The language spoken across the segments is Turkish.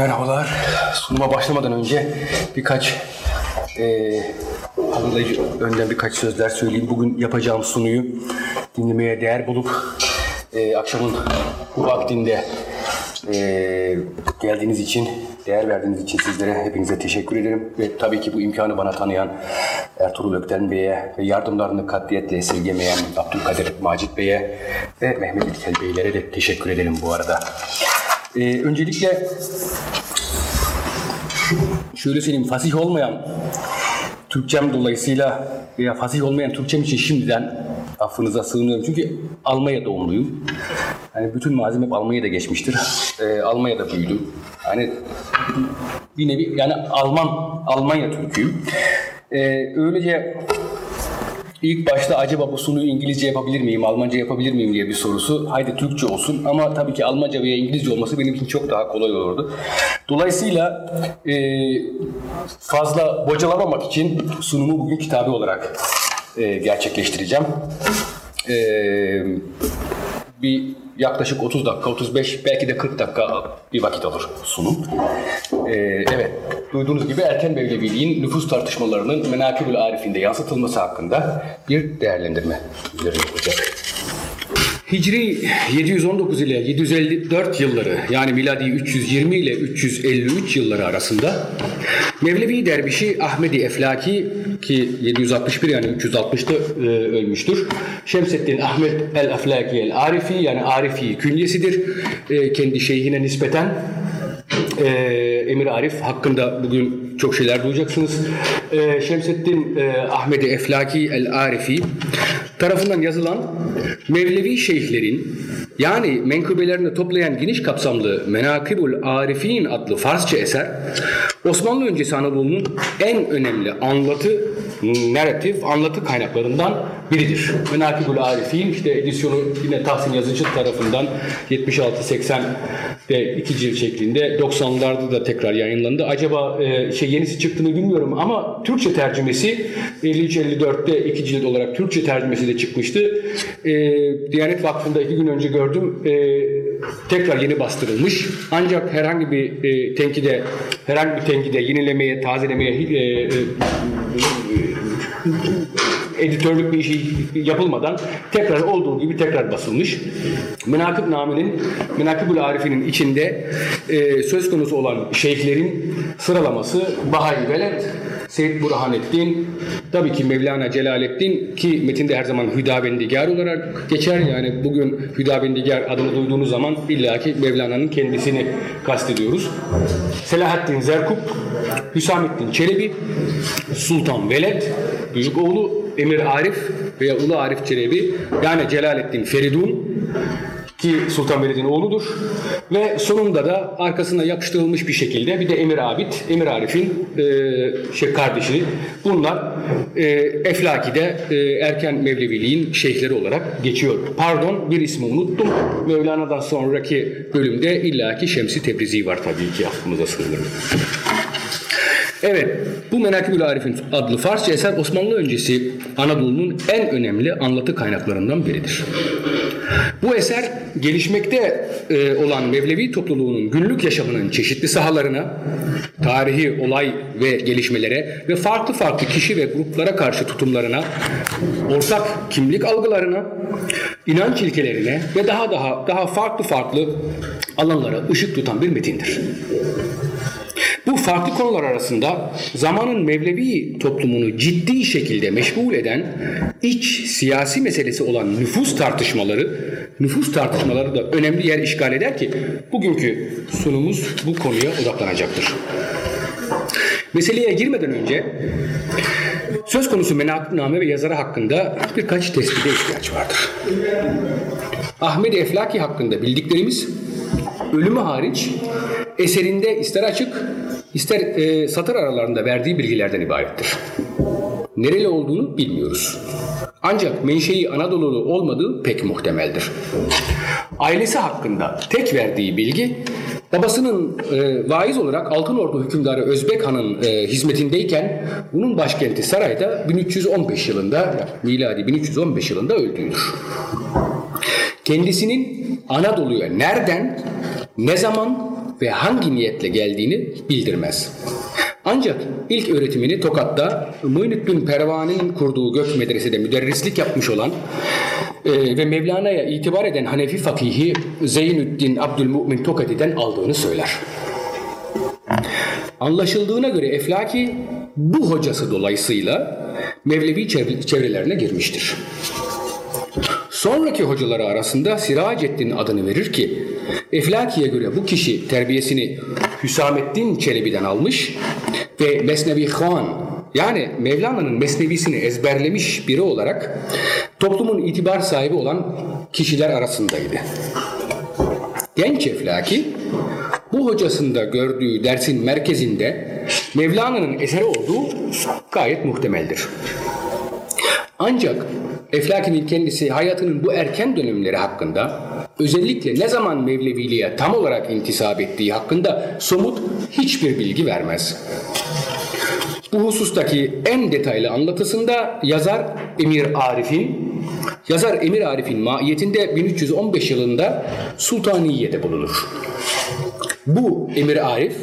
Merhabalar. Sunuma başlamadan önce birkaç e, hazırlayıcı önden birkaç sözler söyleyeyim. Bugün yapacağım sunuyu dinlemeye değer bulup e, akşamın bu vaktinde e, geldiğiniz için, değer verdiğiniz için sizlere hepinize teşekkür ederim. Ve tabii ki bu imkanı bana tanıyan Ertuğrul Ökten Bey'e ve yardımlarını katliyetle esirgemeyen Abdülkadir Macit Bey'e ve Mehmet İlkel Beylere de teşekkür ederim bu arada. E, öncelikle şöyle söyleyeyim fasih olmayan Türkçem dolayısıyla veya fasih olmayan Türkçem için şimdiden affınıza sığınıyorum. Çünkü Almanya doğumluyum. Yani bütün malzeme hep Almanya'da geçmiştir. Ee, Almanya'da büyüdüm. Yani bir nevi yani Alman, Almanya Türk'üyüm. Ee, öylece İlk başta acaba bu sunuyu İngilizce yapabilir miyim, Almanca yapabilir miyim diye bir sorusu. Haydi Türkçe olsun ama tabii ki Almanca veya İngilizce olması benim için çok daha kolay olurdu. Dolayısıyla e, fazla bocalamamak için sunumu bugün kitabı olarak e, gerçekleştireceğim. E, bir yaklaşık 30 dakika, 35 belki de 40 dakika bir vakit alır sunum. Ee, evet, duyduğunuz gibi erken Mevleviliğin nüfus tartışmalarının Menakibül Arif'inde yansıtılması hakkında bir değerlendirme yapacak. Hicri 719 ile 754 yılları yani miladi 320 ile 353 yılları arasında Mevlevi dervişi Ahmedi Eflaki ki 761 yani 360'ta e, ölmüştür. Şemseddin Ahmet el Eflaki el Arifi yani Arifi künyesidir. E, kendi şeyhine nispeten e, Emir Arif hakkında bugün çok şeyler duyacaksınız. E, Şemseddin e, Ahmedi Eflaki el-Arifi tarafından yazılan Mevlevi şeyhlerin yani menkıbelerini toplayan geniş kapsamlı Menakibul Arifin adlı Farsça eser Osmanlı öncesi Anadolu'nun en önemli anlatı narratif anlatı kaynaklarından biridir. Menakibul Arifin işte edisyonu yine Tahsin Yazıcı tarafından 76-80'de iki cilt şeklinde 90'larda da tekrar yayınlandı. Acaba e, şey yenisi çıktığını bilmiyorum ama Türkçe tercümesi 53-54'te iki cilt olarak Türkçe tercümesi de çıkmıştı. E, Diyanet Vakfı'nda iki gün önce gördüm. E, tekrar yeni bastırılmış. Ancak herhangi bir e, tenkide herhangi bir tenkide yenilemeye, tazelemeye e, e, editörlük bir işi yapılmadan tekrar olduğu gibi tekrar basılmış. Menakıb Nami'nin, Menakibül Arif'inin içinde e, söz konusu olan şeyhlerin sıralaması Bahai Veled, Seyyid Burhanettin, tabii ki Mevlana Celaleddin ki metinde her zaman Hüdavendigar olarak geçer. Yani bugün Hüdavendigar adını duyduğunuz zaman illaki Mevlana'nın kendisini kastediyoruz. Selahaddin Zerkup, Hüsamettin Çelebi, Sultan Veled, büyük oğlu Emir Arif veya Ulu Arif Çelebi yani Celaleddin Feridun ki Sultan Veled'in oğludur. Ve sonunda da arkasına yapıştırılmış bir şekilde bir de Emir Abid, Emir Arif'in e, şey kardeşi. Bunlar e, Eflaki'de e, erken Mevleviliğin şeyhleri olarak geçiyor. Pardon bir ismi unuttum. Mevlana'dan sonraki bölümde illaki Şemsi Tebrizi var tabii ki aklımıza sığınırım. Evet, bu Menakibül Arif'in adlı Farsça eser Osmanlı öncesi Anadolu'nun en önemli anlatı kaynaklarından biridir. Bu eser gelişmekte e, olan Mevlevi topluluğunun günlük yaşamının çeşitli sahalarına, tarihi olay ve gelişmelere ve farklı farklı kişi ve gruplara karşı tutumlarına, ortak kimlik algılarına, inanç ilkelerine ve daha daha daha farklı farklı alanlara ışık tutan bir metindir. Bu farklı konular arasında zamanın Mevlevi toplumunu ciddi şekilde meşgul eden iç siyasi meselesi olan nüfus tartışmaları, nüfus tartışmaları da önemli yer işgal eder ki bugünkü sunumuz bu konuya odaklanacaktır. Meseleye girmeden önce söz konusu menakibname ve yazarı hakkında birkaç tespite ihtiyaç vardır. Ahmet Eflaki hakkında bildiklerimiz ölümü hariç eserinde ister açık ister e, satır aralarında verdiği bilgilerden ibarettir. Nereli olduğunu bilmiyoruz. Ancak menşei Anadolu'lu olmadığı pek muhtemeldir. Ailesi hakkında tek verdiği bilgi babasının e, vaiz olarak Altınordu hükümdarı Özbek Han'ın e, hizmetindeyken bunun başkenti Saray'da 1315 yılında miladi 1315 yılında öldüğüdür. Kendisinin Anadolu'ya nereden, ne zaman ve hangi niyetle geldiğini bildirmez. Ancak ilk öğretimini Tokat'ta Muhyiddin Pervani'nin kurduğu Gök Medrese'de müderrislik yapmış olan e, ve Mevlana'ya itibar eden Hanefi fakihi Zeynüddin Abdülmumin Tokati'den aldığını söyler. Anlaşıldığına göre Eflaki bu hocası dolayısıyla Mevlevi çevrelerine girmiştir. Sonraki hocaları arasında Siracettin adını verir ki Eflaki'ye göre bu kişi terbiyesini Hüsamettin Çelebi'den almış ve Mesnevi Khan yani Mevlana'nın mesnevisini ezberlemiş biri olarak toplumun itibar sahibi olan kişiler arasındaydı. Genç Eflaki bu hocasında gördüğü dersin merkezinde Mevlana'nın eseri olduğu gayet muhtemeldir. Ancak Eflaki'nin kendisi hayatının bu erken dönemleri hakkında özellikle ne zaman Mevleviliğe tam olarak intisap ettiği hakkında somut hiçbir bilgi vermez. Bu husustaki en detaylı anlatısında yazar Emir Arif'in yazar Emir Arif'in maiyetinde 1315 yılında Sultaniye'de bulunur. Bu Emir Arif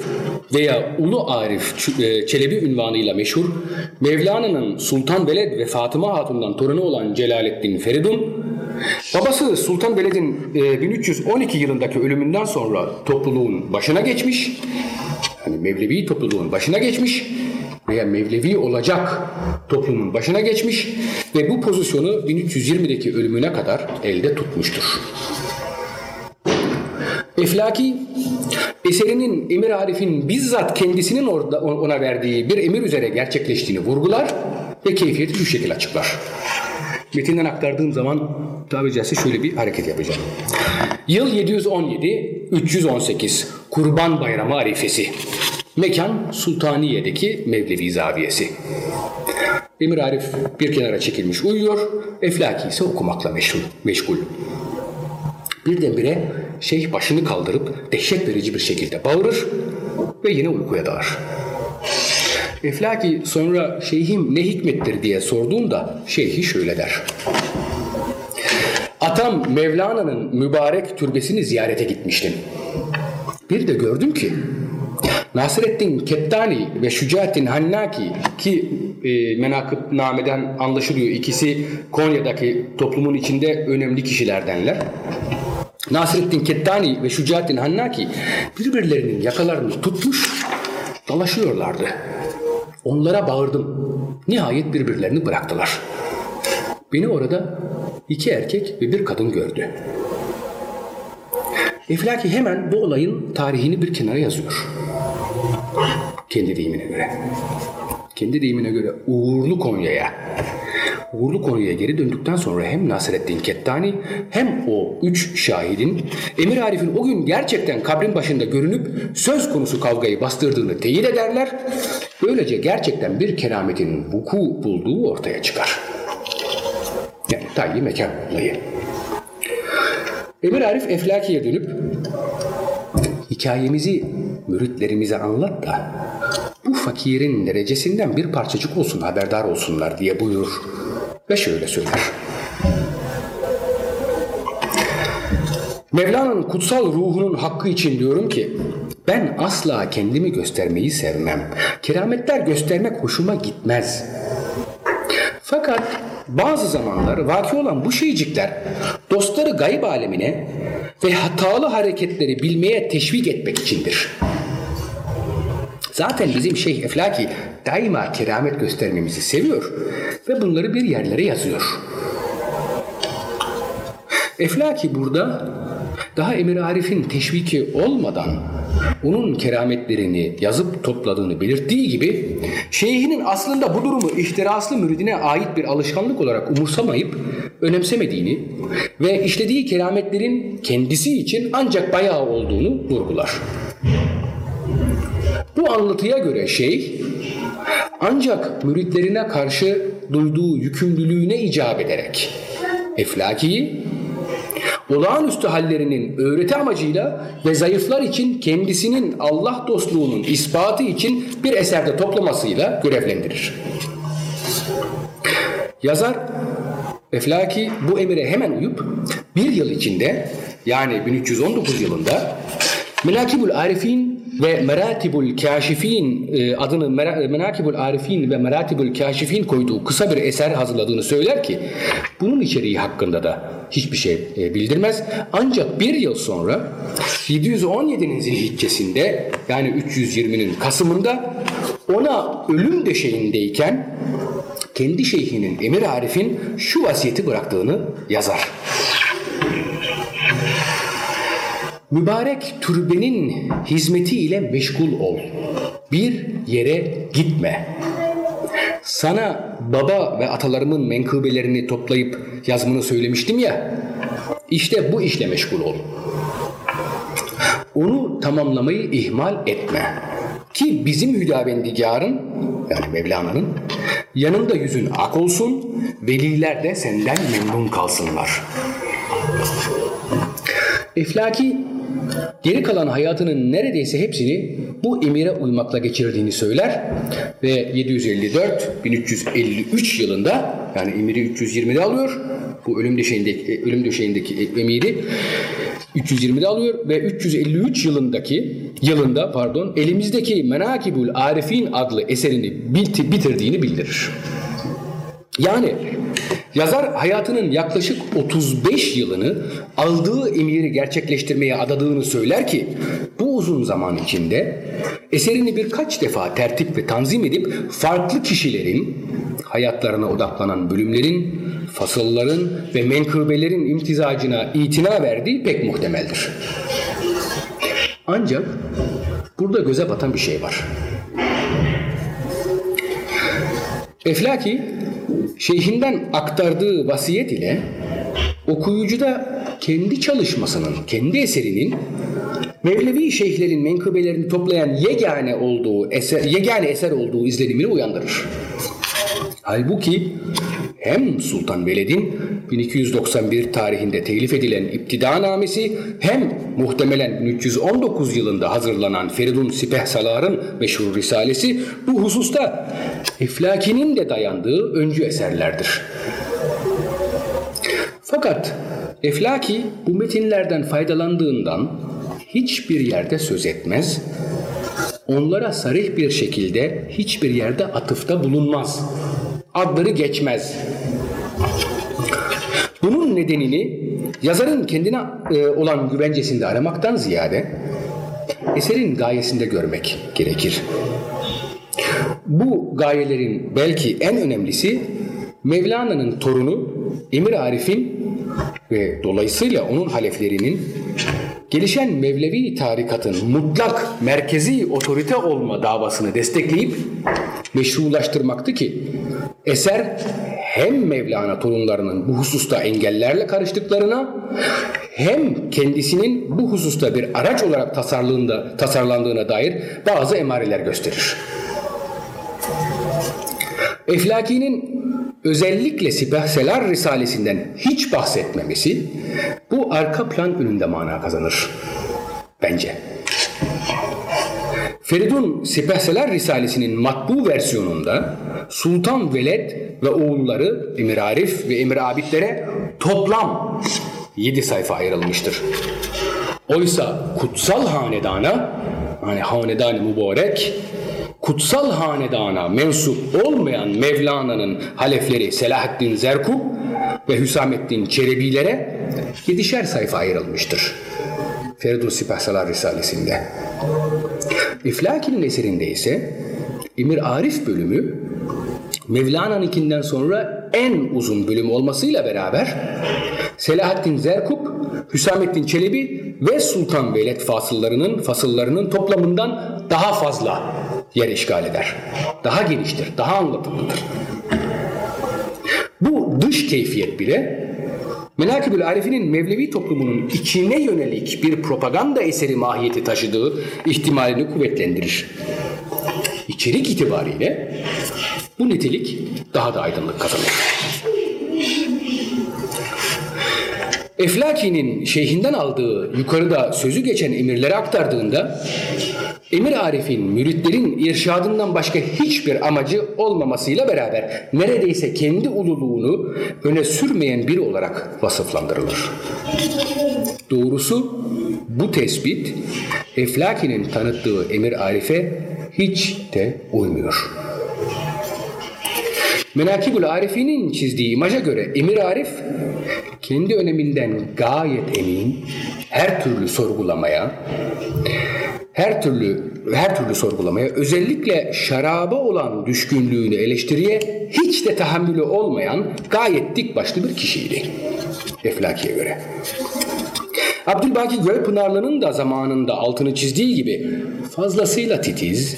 veya Ulu Arif e, Çelebi ünvanıyla meşhur Mevlana'nın Sultan Veled ve Fatıma Hatun'dan torunu olan Celaleddin Feridun babası Sultan Veled'in 1312 e, yılındaki ölümünden sonra topluluğun başına geçmiş yani Mevlevi topluluğun başına geçmiş veya Mevlevi olacak toplumun başına geçmiş ve bu pozisyonu 1320'deki ölümüne kadar elde tutmuştur. Eflaki eserinin Emir Arif'in bizzat kendisinin orada ona verdiği bir emir üzere gerçekleştiğini vurgular ve keyfiyeti şu şekilde açıklar. Metinden aktardığım zaman tabi caizse şöyle bir hareket yapacağım. Yıl 717 318 Kurban Bayramı arifesi. Mekan Sultaniye'deki Mevlevi Zaviyesi. Emir Arif bir kenara çekilmiş uyuyor, Eflaki ise okumakla meşgul. meşgul. Birdenbire şeyh başını kaldırıp dehşet verici bir şekilde bağırır ve yine uykuya dalar. Eflaki sonra şeyhim ne hikmettir diye sorduğunda şeyhi şöyle der. Atam Mevlana'nın mübarek türbesini ziyarete gitmiştim. Bir de gördüm ki Nasreddin Kettani ve Şücaettin Hannaki ki e, menakıb nameden anlaşılıyor ikisi Konya'daki toplumun içinde önemli kişilerdenler. Nasreddin Kettani ve Şücaettin Hannaki birbirlerinin yakalarını tutmuş dolaşıyorlardı. Onlara bağırdım. Nihayet birbirlerini bıraktılar. Beni orada iki erkek ve bir kadın gördü. Eflaki hemen bu olayın tarihini bir kenara yazıyor. Kendi deyimine göre. Kendi deyimine göre uğurlu Konya'ya uğurlu konuya geri döndükten sonra hem Nasreddin Kettani hem o üç şahidin Emir Arif'in o gün gerçekten kabrin başında görünüp söz konusu kavgayı bastırdığını teyit ederler. Böylece gerçekten bir kerametin vuku bulduğu ortaya çıkar. Yani tayyi mekan olayı. Emir Arif Eflaki'ye dönüp hikayemizi müritlerimize anlat da bu fakirin derecesinden bir parçacık olsun haberdar olsunlar diye buyur ve şöyle söyler. Mevlana'nın kutsal ruhunun hakkı için diyorum ki ben asla kendimi göstermeyi sevmem. Kerametler göstermek hoşuma gitmez. Fakat bazı zamanlar vaki olan bu şeycikler dostları gayb alemine ve hatalı hareketleri bilmeye teşvik etmek içindir. Zaten bizim Şeyh Eflaki daima keramet göstermemizi seviyor ve bunları bir yerlere yazıyor. Eflaki burada daha Emir Arif'in teşviki olmadan onun kerametlerini yazıp topladığını belirttiği gibi şeyhinin aslında bu durumu ihtiraslı müridine ait bir alışkanlık olarak umursamayıp önemsemediğini ve işlediği kerametlerin kendisi için ancak bayağı olduğunu vurgular. Bu anlatıya göre şey ancak müritlerine karşı duyduğu yükümlülüğüne icap ederek Eflaki'yi olağanüstü hallerinin öğreti amacıyla ve zayıflar için kendisinin Allah dostluğunun ispatı için bir eserde toplamasıyla görevlendirir. Yazar Eflaki bu emire hemen uyup bir yıl içinde yani 1319 yılında Menakibul Arifin ve Meratibul Kaşifin e, adını Mera- Menakibul Arifin ve Meratibul Kaşifin koyduğu kısa bir eser hazırladığını söyler ki bunun içeriği hakkında da hiçbir şey e, bildirmez. Ancak bir yıl sonra 717'nin zilhiccesinde yani 320'nin Kasım'ında ona ölüm döşeğindeyken kendi şeyhinin Emir Arif'in şu vasiyeti bıraktığını yazar. Mübarek türbenin hizmeti ile meşgul ol. Bir yere gitme. Sana baba ve atalarımın menkıbelerini toplayıp yazmanı söylemiştim ya. İşte bu işle meşgul ol. Onu tamamlamayı ihmal etme. Ki bizim hüdavendigarın yani Mevlana'nın yanında yüzün ak olsun, veliler de senden memnun kalsınlar. Eflaki geri kalan hayatının neredeyse hepsini bu emire uymakla geçirdiğini söyler ve 754-1353 yılında yani emiri 320'de alıyor. Bu ölüm döşeğindeki, ölüm döşeğindeki emiri 320'de alıyor ve 353 yılındaki yılında pardon elimizdeki Menakibul Arifin adlı eserini bitirdiğini bildirir. Yani yazar hayatının yaklaşık 35 yılını aldığı emiri gerçekleştirmeye adadığını söyler ki bu uzun zaman içinde eserini birkaç defa tertip ve tanzim edip farklı kişilerin hayatlarına odaklanan bölümlerin, fasılların ve menkıbelerin imtizacına itina verdiği pek muhtemeldir. Ancak burada göze batan bir şey var. Eflaki şeyhinden aktardığı vasiyet ile okuyucuda kendi çalışmasının, kendi eserinin Mevlevi şeyhlerin menkıbelerini toplayan yegane olduğu eser, yegane eser olduğu izlenimini uyandırır. Halbuki hem Sultan Veled'in 1291 tarihinde telif edilen İptidanamesi hem muhtemelen 1319 yılında hazırlanan Feridun Sipehsalar'ın meşhur risalesi bu hususta Eflaki'nin de dayandığı öncü eserlerdir. Fakat Eflaki bu metinlerden faydalandığından hiçbir yerde söz etmez, onlara sarih bir şekilde hiçbir yerde atıfta bulunmaz. Adları geçmez. Bunun nedenini yazarın kendine e, olan güvencesinde aramaktan ziyade eserin gayesinde görmek gerekir. Bu gayelerin belki en önemlisi Mevlana'nın torunu Emir Arif'in ve dolayısıyla onun haleflerinin gelişen Mevlevi tarikatın mutlak merkezi otorite olma davasını destekleyip meşrulaştırmaktı ki eser hem Mevlana torunlarının bu hususta engellerle karıştıklarına hem kendisinin bu hususta bir araç olarak tasarlandığına, tasarlandığına dair bazı emareler gösterir. Eflaki'nin özellikle Sipahselar Risalesinden hiç bahsetmemesi bu arka plan önünde mana kazanır. Bence. Feridun Sipahselar Risalesi'nin matbu versiyonunda Sultan Veled ve oğulları Emir Arif ve Emir Abidlere toplam 7 sayfa ayrılmıştır. Oysa kutsal hanedana yani hanedan mübarek kutsal hanedana mensup olmayan Mevlana'nın halefleri Selahaddin Zerkub ve Hüsamettin Çelebilere yedişer sayfa ayrılmıştır. Feridun Sipahsalar Risalesi'nde. İflaki'nin eserinde ise Emir Arif bölümü Mevlana'nınkinden sonra en uzun bölüm olmasıyla beraber Selahaddin Zerkub, Hüsamettin Çelebi ve Sultan Veled fasıllarının fasıllarının toplamından daha fazla yer işgal eder. Daha geniştir, daha anlatımlıdır. Bu dış keyfiyet bile Menakibül Arif'in Mevlevi toplumunun içine yönelik bir propaganda eseri mahiyeti taşıdığı ihtimalini kuvvetlendirir. İçerik itibariyle bu nitelik daha da aydınlık kazanır. Eflaki'nin şeyhinden aldığı yukarıda sözü geçen emirleri aktardığında Emir Arif'in müritlerin irşadından başka hiçbir amacı olmamasıyla beraber neredeyse kendi ululuğunu öne sürmeyen biri olarak vasıflandırılır. Doğrusu bu tespit Eflaki'nin tanıttığı Emir Arif'e hiç de uymuyor. Menakibül Arifi'nin çizdiği imaja göre Emir Arif kendi öneminden gayet emin, her türlü sorgulamaya, her türlü her türlü sorgulamaya, özellikle şaraba olan düşkünlüğünü eleştiriye hiç de tahammülü olmayan gayet dik başlı bir kişiydi. Eflaki'ye göre. Abdülbaki Gölpınarlı'nın da zamanında altını çizdiği gibi fazlasıyla titiz,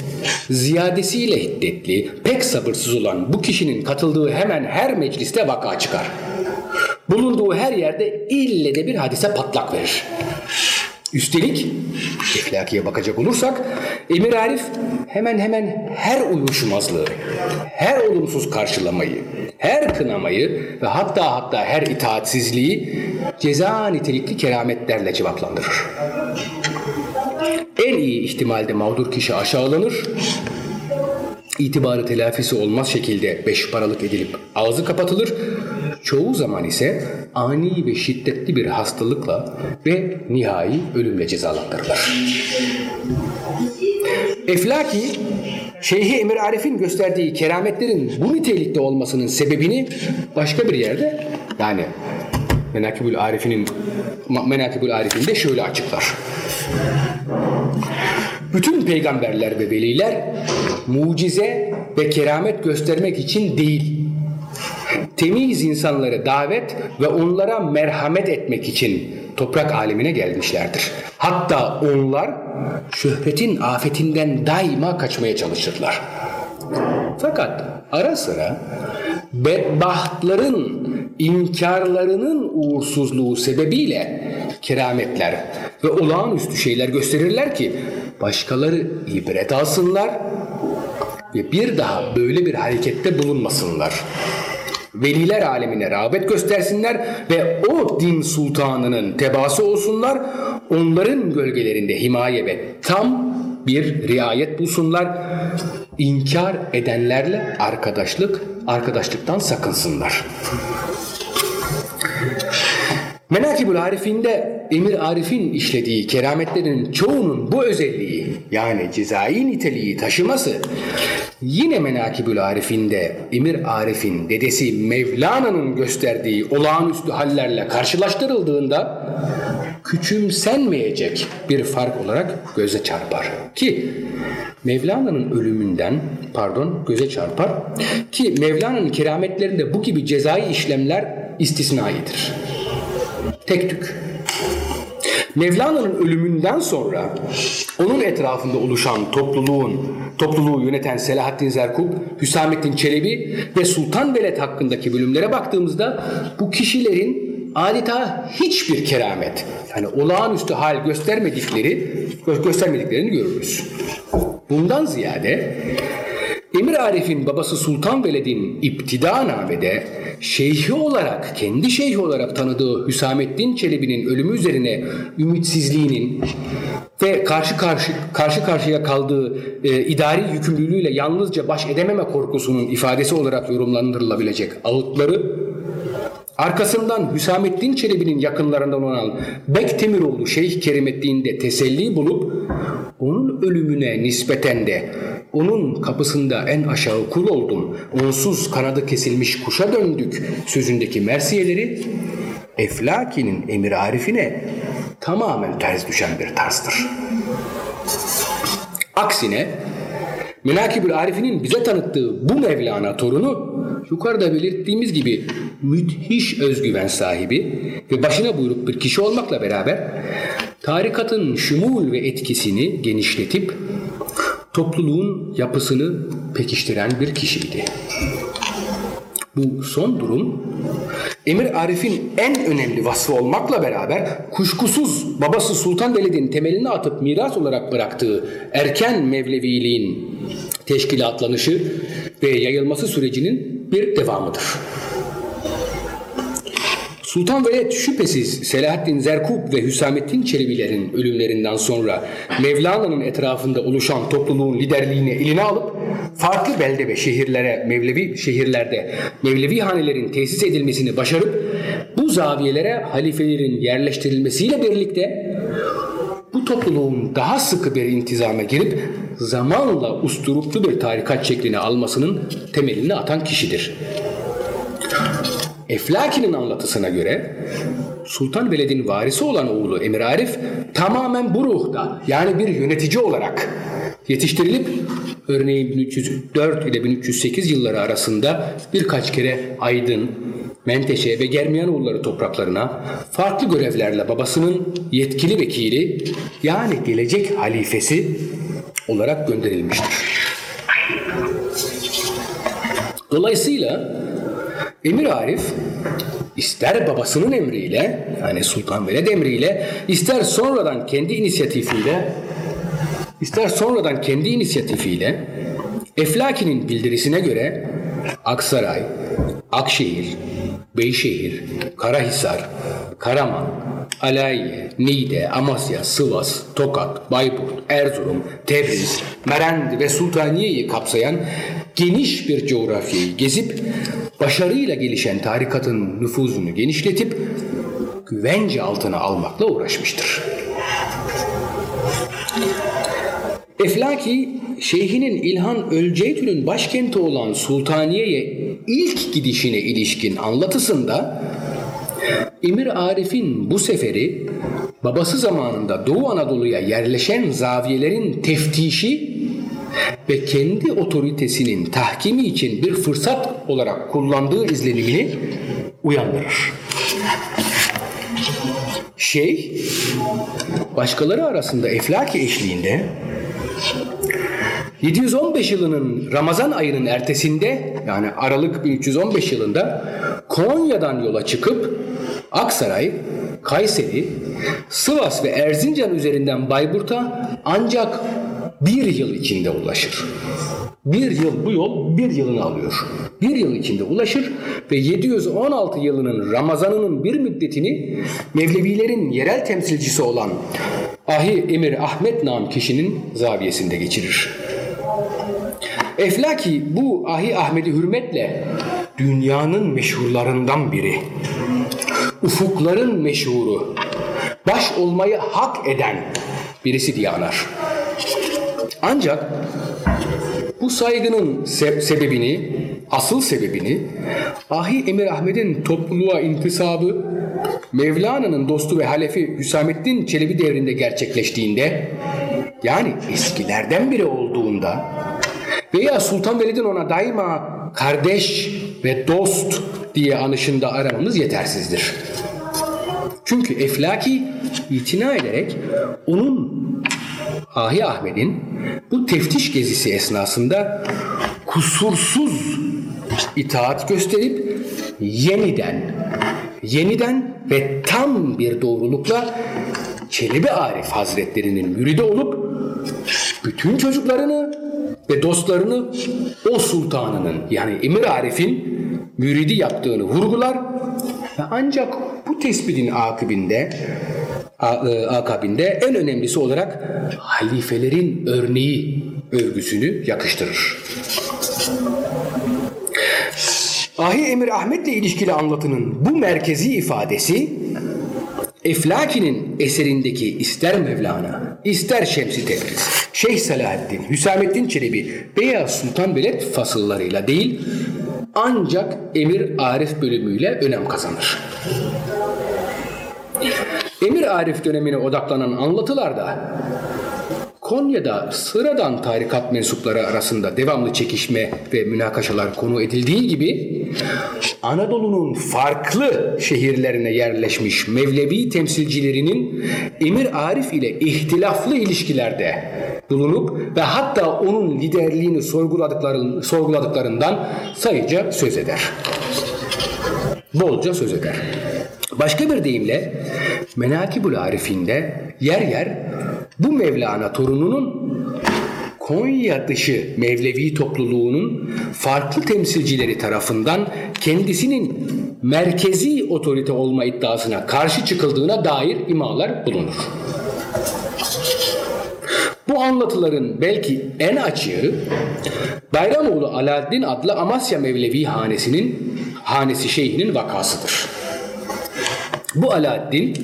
ziyadesiyle hiddetli, pek sabırsız olan bu kişinin katıldığı hemen her mecliste vaka çıkar. Bulunduğu her yerde ille de bir hadise patlak verir. Üstelik Eflaki'ye bakacak olursak Emir Arif hemen hemen her uyuşmazlığı, her olumsuz karşılamayı, her kınamayı ve hatta hatta her itaatsizliği ceza nitelikli kerametlerle cevaplandırır. En iyi ihtimalde mağdur kişi aşağılanır, itibarı telafisi olmaz şekilde beş paralık edilip ağzı kapatılır. Çoğu zaman ise ani ve şiddetli bir hastalıkla ve nihai ölümle cezalandırılır. Eflaki, Şeyhi Emir Arif'in gösterdiği kerametlerin bu nitelikte olmasının sebebini başka bir yerde yani Menakibül Arif'inin Menakibül Arif'inde şöyle açıklar. Bütün peygamberler ve veliler mucize ve keramet göstermek için değil, temiz insanları davet ve onlara merhamet etmek için toprak alemine gelmişlerdir. Hatta onlar şöhretin afetinden daima kaçmaya çalışırlar. Fakat ara sıra bedbahtların inkarlarının uğursuzluğu sebebiyle kerametler ve olağanüstü şeyler gösterirler ki başkaları ibret alsınlar ve bir daha böyle bir harekette bulunmasınlar. Veliler alemine rağbet göstersinler ve o din sultanının tebası olsunlar. Onların gölgelerinde himaye ve tam bir riayet bulsunlar. İnkar edenlerle arkadaşlık, arkadaşlıktan sakınsınlar. Menakibül Arif'inde Emir Arif'in işlediği kerametlerin çoğunun bu özelliği yani cezai niteliği taşıması yine Menakibül Arif'inde Emir Arif'in dedesi Mevlana'nın gösterdiği olağanüstü hallerle karşılaştırıldığında küçümsenmeyecek bir fark olarak göze çarpar. Ki Mevlana'nın ölümünden pardon göze çarpar ki Mevlana'nın kerametlerinde bu gibi cezai işlemler istisnaidir tek tük. Mevlana'nın ölümünden sonra onun etrafında oluşan topluluğun, topluluğu yöneten Selahaddin Zerkub, Hüsamettin Çelebi ve Sultan Veled hakkındaki bölümlere baktığımızda bu kişilerin adeta hiçbir keramet, yani olağanüstü hal göstermedikleri, göstermediklerini görürüz. Bundan ziyade Emir Arif'in babası Sultan Veled'in iptidanamede şeyhi olarak, kendi şeyhi olarak tanıdığı Hüsamettin Çelebi'nin ölümü üzerine ümitsizliğinin ve karşı karşı karşı karşıya kaldığı e, idari yükümlülüğüyle yalnızca baş edememe korkusunun ifadesi olarak yorumlandırılabilecek ağıtları Arkasından Hüsamettin Çelebi'nin yakınlarından olan Bektemiroğlu Şeyh Kerimettin'de de teselli bulup onun ölümüne nispeten de onun kapısında en aşağı kul oldum, onsuz kanadı kesilmiş kuşa döndük sözündeki mersiyeleri Eflaki'nin emir arifine tamamen ters düşen bir tarzdır. Aksine Menakibül Arif'inin bize tanıttığı bu Mevlana torunu yukarıda belirttiğimiz gibi müthiş özgüven sahibi ve başına buyruk bir kişi olmakla beraber tarikatın şumul ve etkisini genişletip topluluğun yapısını pekiştiren bir kişiydi. Bu son durum Emir Arif'in en önemli vasfı olmakla beraber kuşkusuz babası Sultan Velid'in temelini atıp miras olarak bıraktığı erken Mevleviliğin teşkilatlanışı ve yayılması sürecinin bir devamıdır. Sultan Veled şüphesiz Selahaddin Zerkub ve Hüsamettin Çelebilerin ölümlerinden sonra Mevlana'nın etrafında oluşan topluluğun liderliğini eline alıp farklı belde ve şehirlere Mevlevi şehirlerde Mevlevi hanelerin tesis edilmesini başarıp bu zaviyelere halifelerin yerleştirilmesiyle birlikte bu topluluğun daha sıkı bir intizama girip zamanla usturuplu bir tarikat şeklini almasının temelini atan kişidir. Eflaki'nin anlatısına göre Sultan Veled'in varisi olan oğlu Emir Arif tamamen bu ruhta yani bir yönetici olarak yetiştirilip örneğin 1304 ile 1308 yılları arasında birkaç kere Aydın, Menteşe ve Germiyanoğulları topraklarına farklı görevlerle babasının yetkili vekili yani gelecek halifesi olarak gönderilmiştir. Dolayısıyla Emir Arif ister babasının emriyle yani Sultan Veled emriyle ister sonradan kendi inisiyatifiyle ister sonradan kendi inisiyatifiyle Eflaki'nin bildirisine göre Aksaray, Akşehir, Beyşehir, Karahisar, Karaman, Alayi, Niğde, Amasya, Sivas, Tokat, Bayburt, Erzurum, Tebriz, Merendi ve Sultaniye'yi kapsayan geniş bir coğrafyayı gezip başarıyla gelişen tarikatın nüfuzunu genişletip güvence altına almakla uğraşmıştır. Eflaki, şeyhinin İlhan Ölceytül'ün başkenti olan Sultaniye'ye ilk gidişine ilişkin anlatısında Emir Arif'in bu seferi babası zamanında Doğu Anadolu'ya yerleşen zaviyelerin teftişi ve kendi otoritesinin tahkimi için bir fırsat olarak kullandığı izlenimini uyandırır. Şey, başkaları arasında Eflaki eşliğinde 715 yılının Ramazan ayının ertesinde yani Aralık 1315 yılında Konya'dan yola çıkıp Aksaray, Kayseri, Sivas ve Erzincan üzerinden Bayburt'a ancak bir yıl içinde ulaşır. Bir yıl bu yol bir yılını alıyor. Bir yıl içinde ulaşır ve 716 yılının Ramazanının bir müddetini Mevlevilerin yerel temsilcisi olan Ahi Emir Ahmet nam kişinin zaviyesinde geçirir. Eflaki bu Ahi Ahmet'i hürmetle dünyanın meşhurlarından biri. Ufukların meşhuru, baş olmayı hak eden birisi diye anar. Ancak bu saygının se- sebebini, asıl sebebini Ahi Emir Ahmet'in topluluğa intisabı Mevlana'nın dostu ve halefi Hüsamettin Çelebi devrinde gerçekleştiğinde yani eskilerden biri olduğunda veya Sultan Velid'in ona daima kardeş ve dost diye anışında aramamız yetersizdir. Çünkü Eflaki itina ederek onun Ahi Ahmet'in bu teftiş gezisi esnasında kusursuz itaat gösterip yeniden yeniden ve tam bir doğrulukla Çelebi Arif Hazretlerinin müridi olup bütün çocuklarını ve dostlarını o sultanının yani Emir Arif'in müridi yaptığını vurgular ve ancak bu tespitin akibinde akabinde en önemlisi olarak halifelerin örneği övgüsünü yakıştırır. Ahi Emir Ahmet'le ilişkili anlatının bu merkezi ifadesi Eflaki'nin eserindeki ister Mevlana, ister Şemsi Tebriz, Şeyh Selahaddin, Hüsamettin Çelebi veya Sultan Beled fasıllarıyla değil, ancak Emir Arif bölümüyle önem kazanır. Emir Arif dönemine odaklanan anlatılarda Konya'da sıradan tarikat mensupları arasında devamlı çekişme ve münakaşalar konu edildiği gibi Anadolu'nun farklı şehirlerine yerleşmiş Mevlevi temsilcilerinin Emir Arif ile ihtilaflı ilişkilerde bulunup ve hatta onun liderliğini sorguladıklarından sayıca söz eder. Bolca söz eder. Başka bir deyimle Menakibul Arif'inde yer yer bu Mevlana torununun Konya dışı Mevlevi topluluğunun farklı temsilcileri tarafından kendisinin merkezi otorite olma iddiasına karşı çıkıldığına dair imalar bulunur. Bu anlatıların belki en açığı Bayramoğlu Alaaddin adlı Amasya Mevlevi hanesinin hanesi şeyhinin vakasıdır. Bu Alaaddin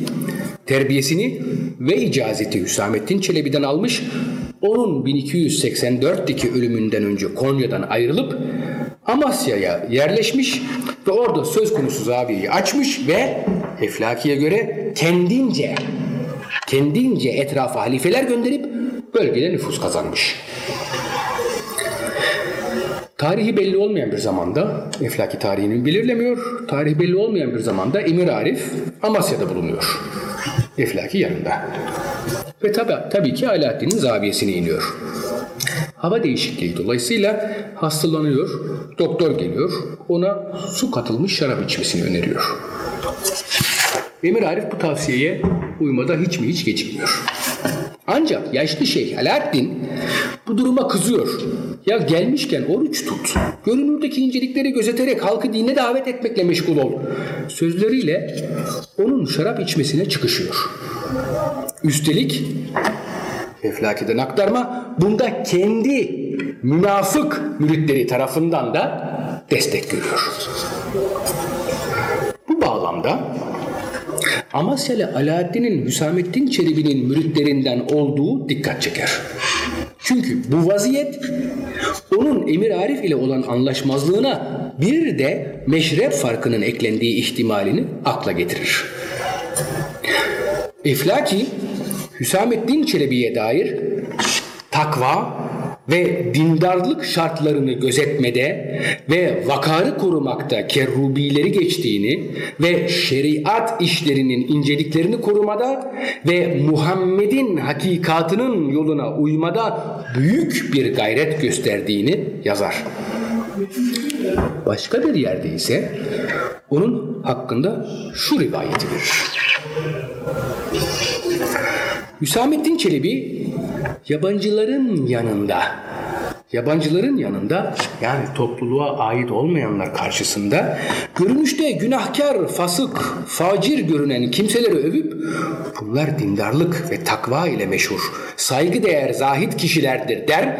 terbiyesini ve icazeti Hüsamettin Çelebi'den almış. Onun 1284'teki ölümünden önce Konya'dan ayrılıp Amasya'ya yerleşmiş ve orada söz konusu zaviyeyi açmış ve Eflaki'ye göre kendince kendince etrafa halifeler gönderip bölgede nüfus kazanmış. Tarihi belli olmayan bir zamanda, Eflaki tarihini belirlemiyor, tarihi belli olmayan bir zamanda Emir Arif Amasya'da bulunuyor. Eflaki yanında. Ve tabi, tabii ki Alaaddin'in zaviyesine iniyor. Hava değişikliği dolayısıyla hastalanıyor, doktor geliyor, ona su katılmış şarap içmesini öneriyor. Emir Arif bu tavsiyeye uymada hiç mi hiç gecikmiyor. Ancak yaşlı şeyh Alaaddin bu duruma kızıyor. Ya gelmişken oruç tut. Görünürdeki incelikleri gözeterek halkı dine davet etmekle meşgul ol. Sözleriyle onun şarap içmesine çıkışıyor. Üstelik Eflaki'den aktarma bunda kendi münafık müritleri tarafından da destek görüyor. Bu bağlamda Amasyalı Alaaddin'in Hüsamettin Çelebi'nin müritlerinden olduğu dikkat çeker. Çünkü bu vaziyet onun Emir Arif ile olan anlaşmazlığına bir de meşrep farkının eklendiği ihtimalini akla getirir. Eflaki Hüsamettin Çelebi'ye dair takva ve dindarlık şartlarını gözetmede ve vakarı korumakta kerrubileri geçtiğini ve şeriat işlerinin inceliklerini korumada ve Muhammed'in hakikatının yoluna uymada büyük bir gayret gösterdiğini yazar. Başka bir yerde ise onun hakkında şu rivayeti verir. Hüsamettin Çelebi yabancıların yanında yabancıların yanında yani topluluğa ait olmayanlar karşısında görünüşte günahkar, fasık, facir görünen kimseleri övüp bunlar dindarlık ve takva ile meşhur, saygı değer zahit kişilerdir der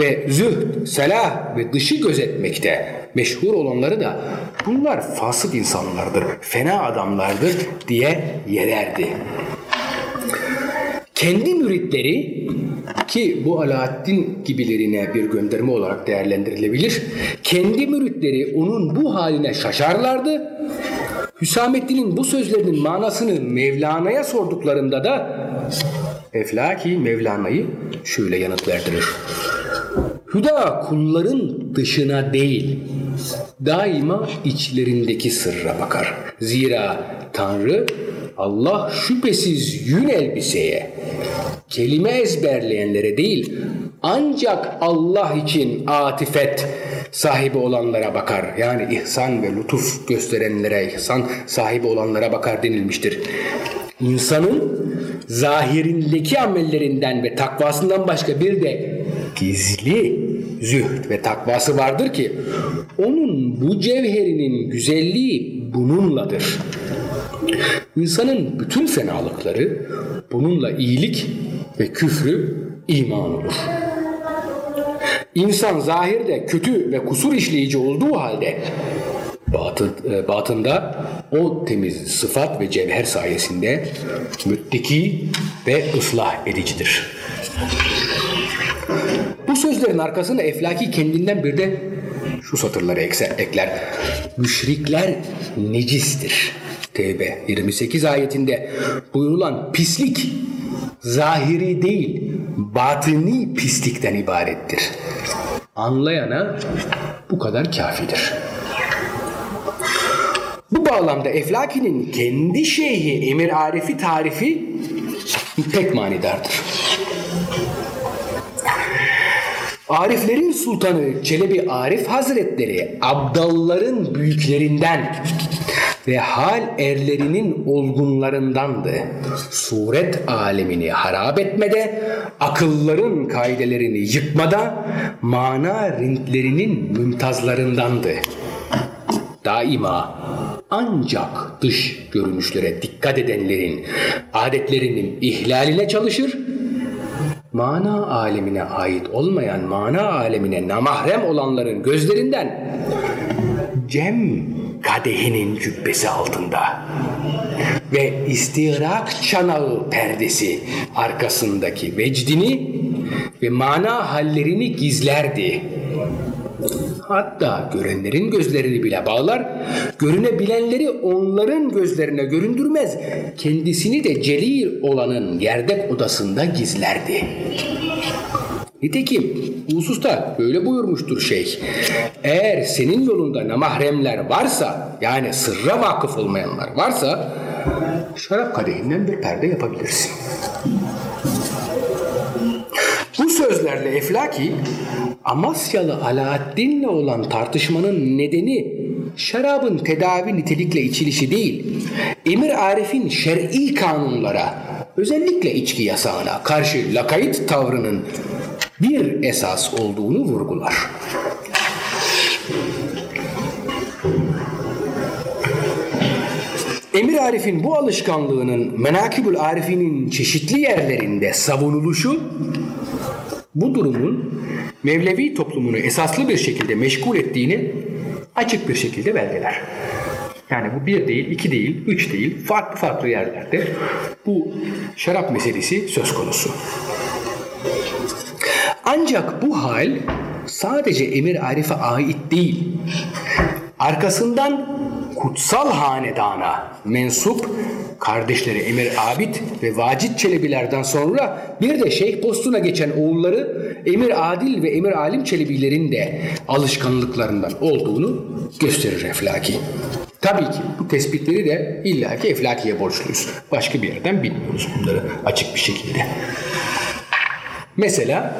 ve zühd, selah ve dışı gözetmekte meşhur olanları da bunlar fasık insanlardır, fena adamlardır diye yererdi kendi müritleri ki bu Alaaddin gibilerine bir gönderme olarak değerlendirilebilir. Kendi müritleri onun bu haline şaşarlardı. Hüsamettin'in bu sözlerinin manasını Mevlana'ya sorduklarında da Eflaki Mevlana'yı şöyle yanıt verdirir. Hüda kulların dışına değil, daima içlerindeki sırra bakar. Zira Tanrı Allah şüphesiz yün elbiseye, kelime ezberleyenlere değil, ancak Allah için atifet sahibi olanlara bakar. Yani ihsan ve lütuf gösterenlere, ihsan sahibi olanlara bakar denilmiştir. İnsanın zahirindeki amellerinden ve takvasından başka bir de gizli zühd ve takvası vardır ki onun bu cevherinin güzelliği bununladır. İnsanın bütün fenalıkları bununla iyilik ve küfrü iman olur. İnsan zahirde kötü ve kusur işleyici olduğu halde e, batında o temiz sıfat ve cevher sayesinde mütteki ve ıslah edicidir. Bu sözlerin arkasına Eflaki kendinden bir de şu satırları ekler. Müşrikler necistir. Tevbe 28 ayetinde buyurulan pislik zahiri değil batini pislikten ibarettir. Anlayana bu kadar kafidir. Bu bağlamda Eflaki'nin kendi şeyhi Emir Arif'i tarifi pek manidardır. Ariflerin sultanı Çelebi Arif Hazretleri Abdalların büyüklerinden ve hal erlerinin olgunlarındandı. Suret alemini harap etmede, akılların kaidelerini yıkmada, mana rintlerinin mümtazlarındandı. Daima ancak dış görünüşlere dikkat edenlerin adetlerinin ihlaline çalışır, mana alemine ait olmayan mana alemine namahrem olanların gözlerinden cem kadehinin cübbesi altında ve istirak çanağı perdesi arkasındaki vecdini ve mana hallerini gizlerdi. Hatta görenlerin gözlerini bile bağlar, görünebilenleri onların gözlerine göründürmez, kendisini de celil olanın gerdek odasında gizlerdi. Nitekim bu hususta böyle buyurmuştur şeyh. Eğer senin yolunda namahremler varsa yani sırra vakıf olmayanlar varsa şarap kadehinden bir perde yapabilirsin. Bu sözlerle Eflaki Amasyalı Alaaddin'le olan tartışmanın nedeni şarabın tedavi nitelikle içilişi değil, Emir Arif'in şer'i kanunlara, özellikle içki yasağına karşı lakayt tavrının bir esas olduğunu vurgular. Emir Arif'in bu alışkanlığının Menakibül Arif'inin çeşitli yerlerinde savunuluşu bu durumun Mevlevi toplumunu esaslı bir şekilde meşgul ettiğini açık bir şekilde belgeler. Yani bu bir değil, iki değil, üç değil, farklı farklı yerlerde bu şarap meselesi söz konusu. Ancak bu hal sadece Emir Arif'e ait değil. Arkasından kutsal hanedana mensup kardeşleri Emir Abid ve Vacit Çelebilerden sonra bir de şeyh postuna geçen oğulları Emir Adil ve Emir Alim Çelebilerin de alışkanlıklarından olduğunu gösterir Eflaki. Tabii ki bu tespitleri de illaki Eflaki'ye borçluyuz. Başka bir yerden bilmiyoruz bunları açık bir şekilde. Mesela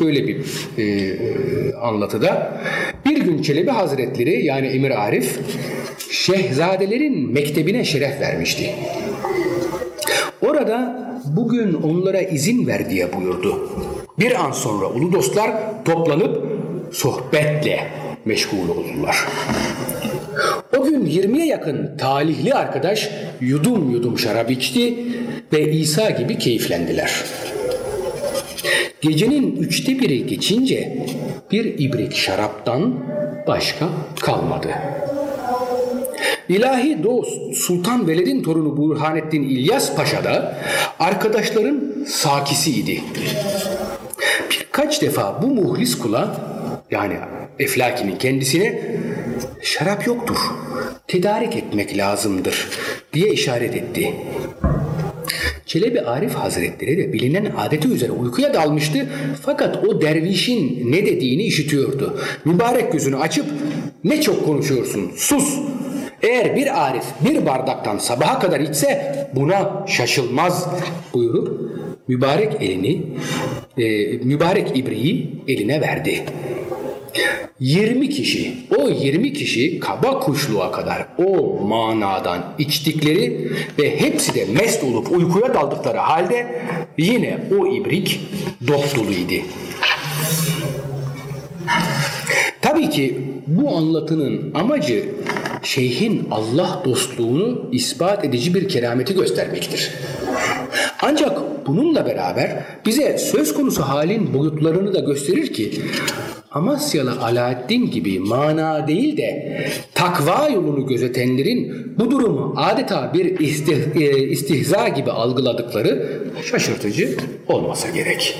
böyle bir e, anlatıda bir gün Çelebi Hazretleri yani Emir Arif şehzadelerin mektebine şeref vermişti. Orada bugün onlara izin ver diye buyurdu. Bir an sonra ulu dostlar toplanıp sohbetle meşgul oldular. O gün 20'ye yakın talihli arkadaş yudum yudum şarap içti ve İsa gibi keyiflendiler. Gecenin üçte biri geçince bir ibrik şaraptan başka kalmadı. İlahi dost Sultan Veled'in torunu Burhanettin İlyas Paşa da arkadaşların sakisiydi. Birkaç defa bu muhlis kula yani Eflaki'nin kendisine şarap yoktur, tedarik etmek lazımdır diye işaret etti. Çelebi Arif Hazretleri de bilinen adeti üzere uykuya dalmıştı fakat o dervişin ne dediğini işitiyordu. Mübarek gözünü açıp ne çok konuşuyorsun sus. Eğer bir Arif bir bardaktan sabaha kadar içse buna şaşılmaz buyurup mübarek elini e, mübarek ibriği eline verdi. 20 kişi, o 20 kişi kaba kuşluğa kadar o manadan içtikleri ve hepsi de mest olup uykuya daldıkları halde yine o ibrik dop doluydu. Tabii ki bu anlatının amacı şeyhin Allah dostluğunu ispat edici bir kerameti göstermektir. Ancak bununla beraber bize söz konusu halin boyutlarını da gösterir ki Amasyalı Alaaddin gibi mana değil de takva yolunu gözetenlerin bu durumu adeta bir istih, e, istihza gibi algıladıkları şaşırtıcı olmasa gerek.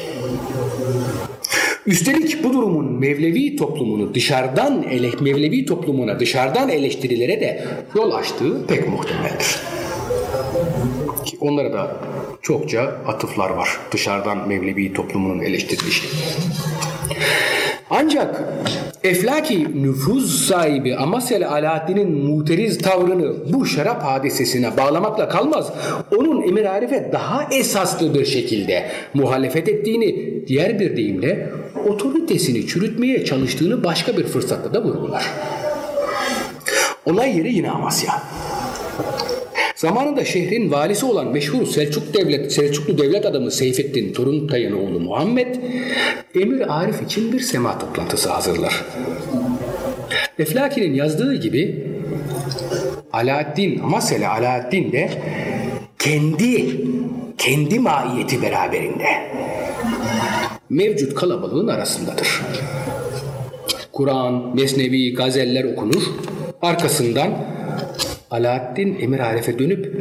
Üstelik bu durumun Mevlevi toplumunu dışarıdan ele, Mevlevi toplumuna dışarıdan eleştirilere de yol açtığı pek muhtemeldir. Ki onlara da çokça atıflar var dışarıdan Mevlevi toplumunun eleştirilişi. Ancak Eflaki nüfuz sahibi Amasyalı Alaaddin'in muteriz tavrını bu şarap hadisesine bağlamakla kalmaz. Onun Emir Arif'e daha esaslı bir şekilde muhalefet ettiğini diğer bir deyimle otoritesini çürütmeye çalıştığını başka bir fırsatta da vurgular. Olay yeri yine Amasya. Zamanında şehrin valisi olan meşhur Selçuk devlet, Selçuklu devlet adamı Seyfettin Toruntay'ın oğlu Muhammed, Emir Arif için bir sema toplantısı hazırlar. Eflaki'nin yazdığı gibi Alaaddin, Amasyalı Alaaddin de kendi kendi maiyeti beraberinde mevcut kalabalığın arasındadır. Kur'an, Mesnevi, gazeller okunur Arkasından Alaaddin Emir Arif'e dönüp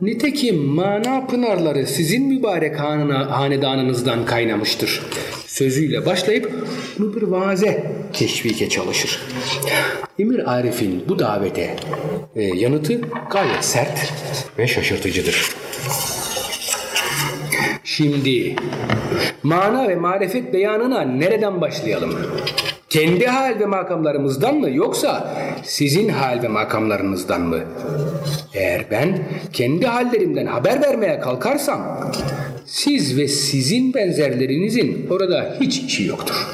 Nitekim mana pınarları sizin mübarek hanına, hanedanınızdan kaynamıştır. Sözüyle başlayıp bunu bir vaze teşvike çalışır. Emir Arif'in bu davete e, yanıtı gayet sert ve şaşırtıcıdır. Şimdi mana ve marifet beyanına nereden başlayalım? Kendi hal ve makamlarımızdan mı yoksa sizin hal ve makamlarınızdan mı? Eğer ben kendi hallerimden haber vermeye kalkarsam siz ve sizin benzerlerinizin orada hiç işi yoktur.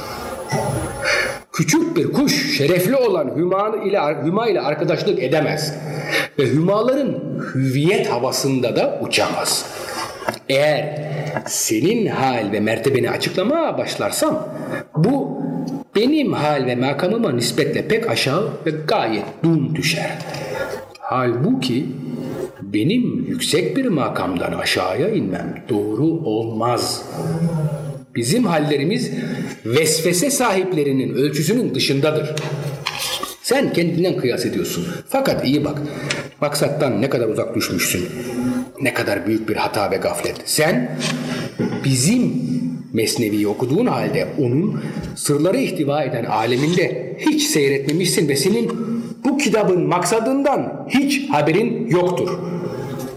Küçük bir kuş şerefli olan hüma ile, hüma ile arkadaşlık edemez ve hümaların hüviyet havasında da uçamaz. Eğer senin hal ve mertebeni açıklamaya başlarsam bu benim hal ve makamıma nispetle pek aşağı ve gayet dun düşer. Halbuki benim yüksek bir makamdan aşağıya inmem doğru olmaz. Bizim hallerimiz vesvese sahiplerinin ölçüsünün dışındadır. Sen kendinden kıyas ediyorsun. Fakat iyi bak. Maksattan ne kadar uzak düşmüşsün. Ne kadar büyük bir hata ve gaflet. Sen bizim Mesnevi'yi okuduğun halde onun sırları ihtiva eden aleminde hiç seyretmemişsin ve senin bu kitabın maksadından hiç haberin yoktur.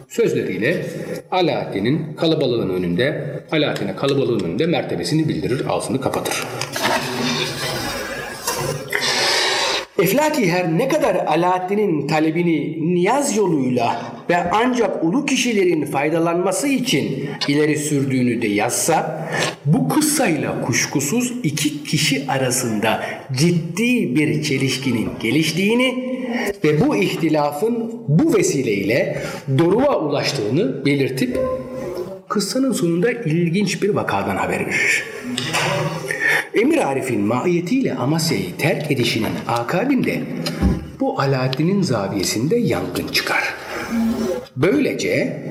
Sözleriyle Alaaddin'in kalabalığın önünde, Alaaddin'e kalabalığın önünde mertebesini bildirir, ağzını kapatır. Eflaki her ne kadar Alaaddin'in talebini niyaz yoluyla ve ancak ulu kişilerin faydalanması için ileri sürdüğünü de yazsa, bu kıssayla kuşkusuz iki kişi arasında ciddi bir çelişkinin geliştiğini ve bu ihtilafın bu vesileyle doruğa ulaştığını belirtip kıssanın sonunda ilginç bir vakadan haber verir. Emir Arif'in maiyetiyle Amasya'yı terk edişinin akabinde bu Alaaddin'in zaviyesinde yangın çıkar. Böylece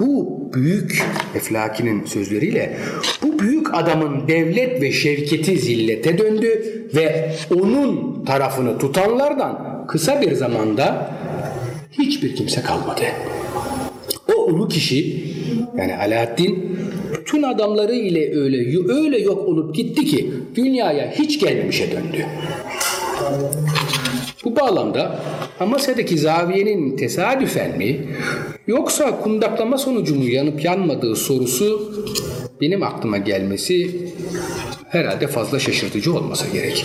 bu büyük Eflaki'nin sözleriyle bu büyük adamın devlet ve şevketi zillete döndü ve onun tarafını tutanlardan kısa bir zamanda hiçbir kimse kalmadı. O ulu kişi yani Alaaddin bütün adamları ile öyle öyle yok olup gitti ki dünyaya hiç gelmemişe döndü. Bu bağlamda Amasya'daki zaviyenin tesadüfen mi yoksa kundaklama sonucu mu yanıp yanmadığı sorusu benim aklıma gelmesi herhalde fazla şaşırtıcı olmasa gerek.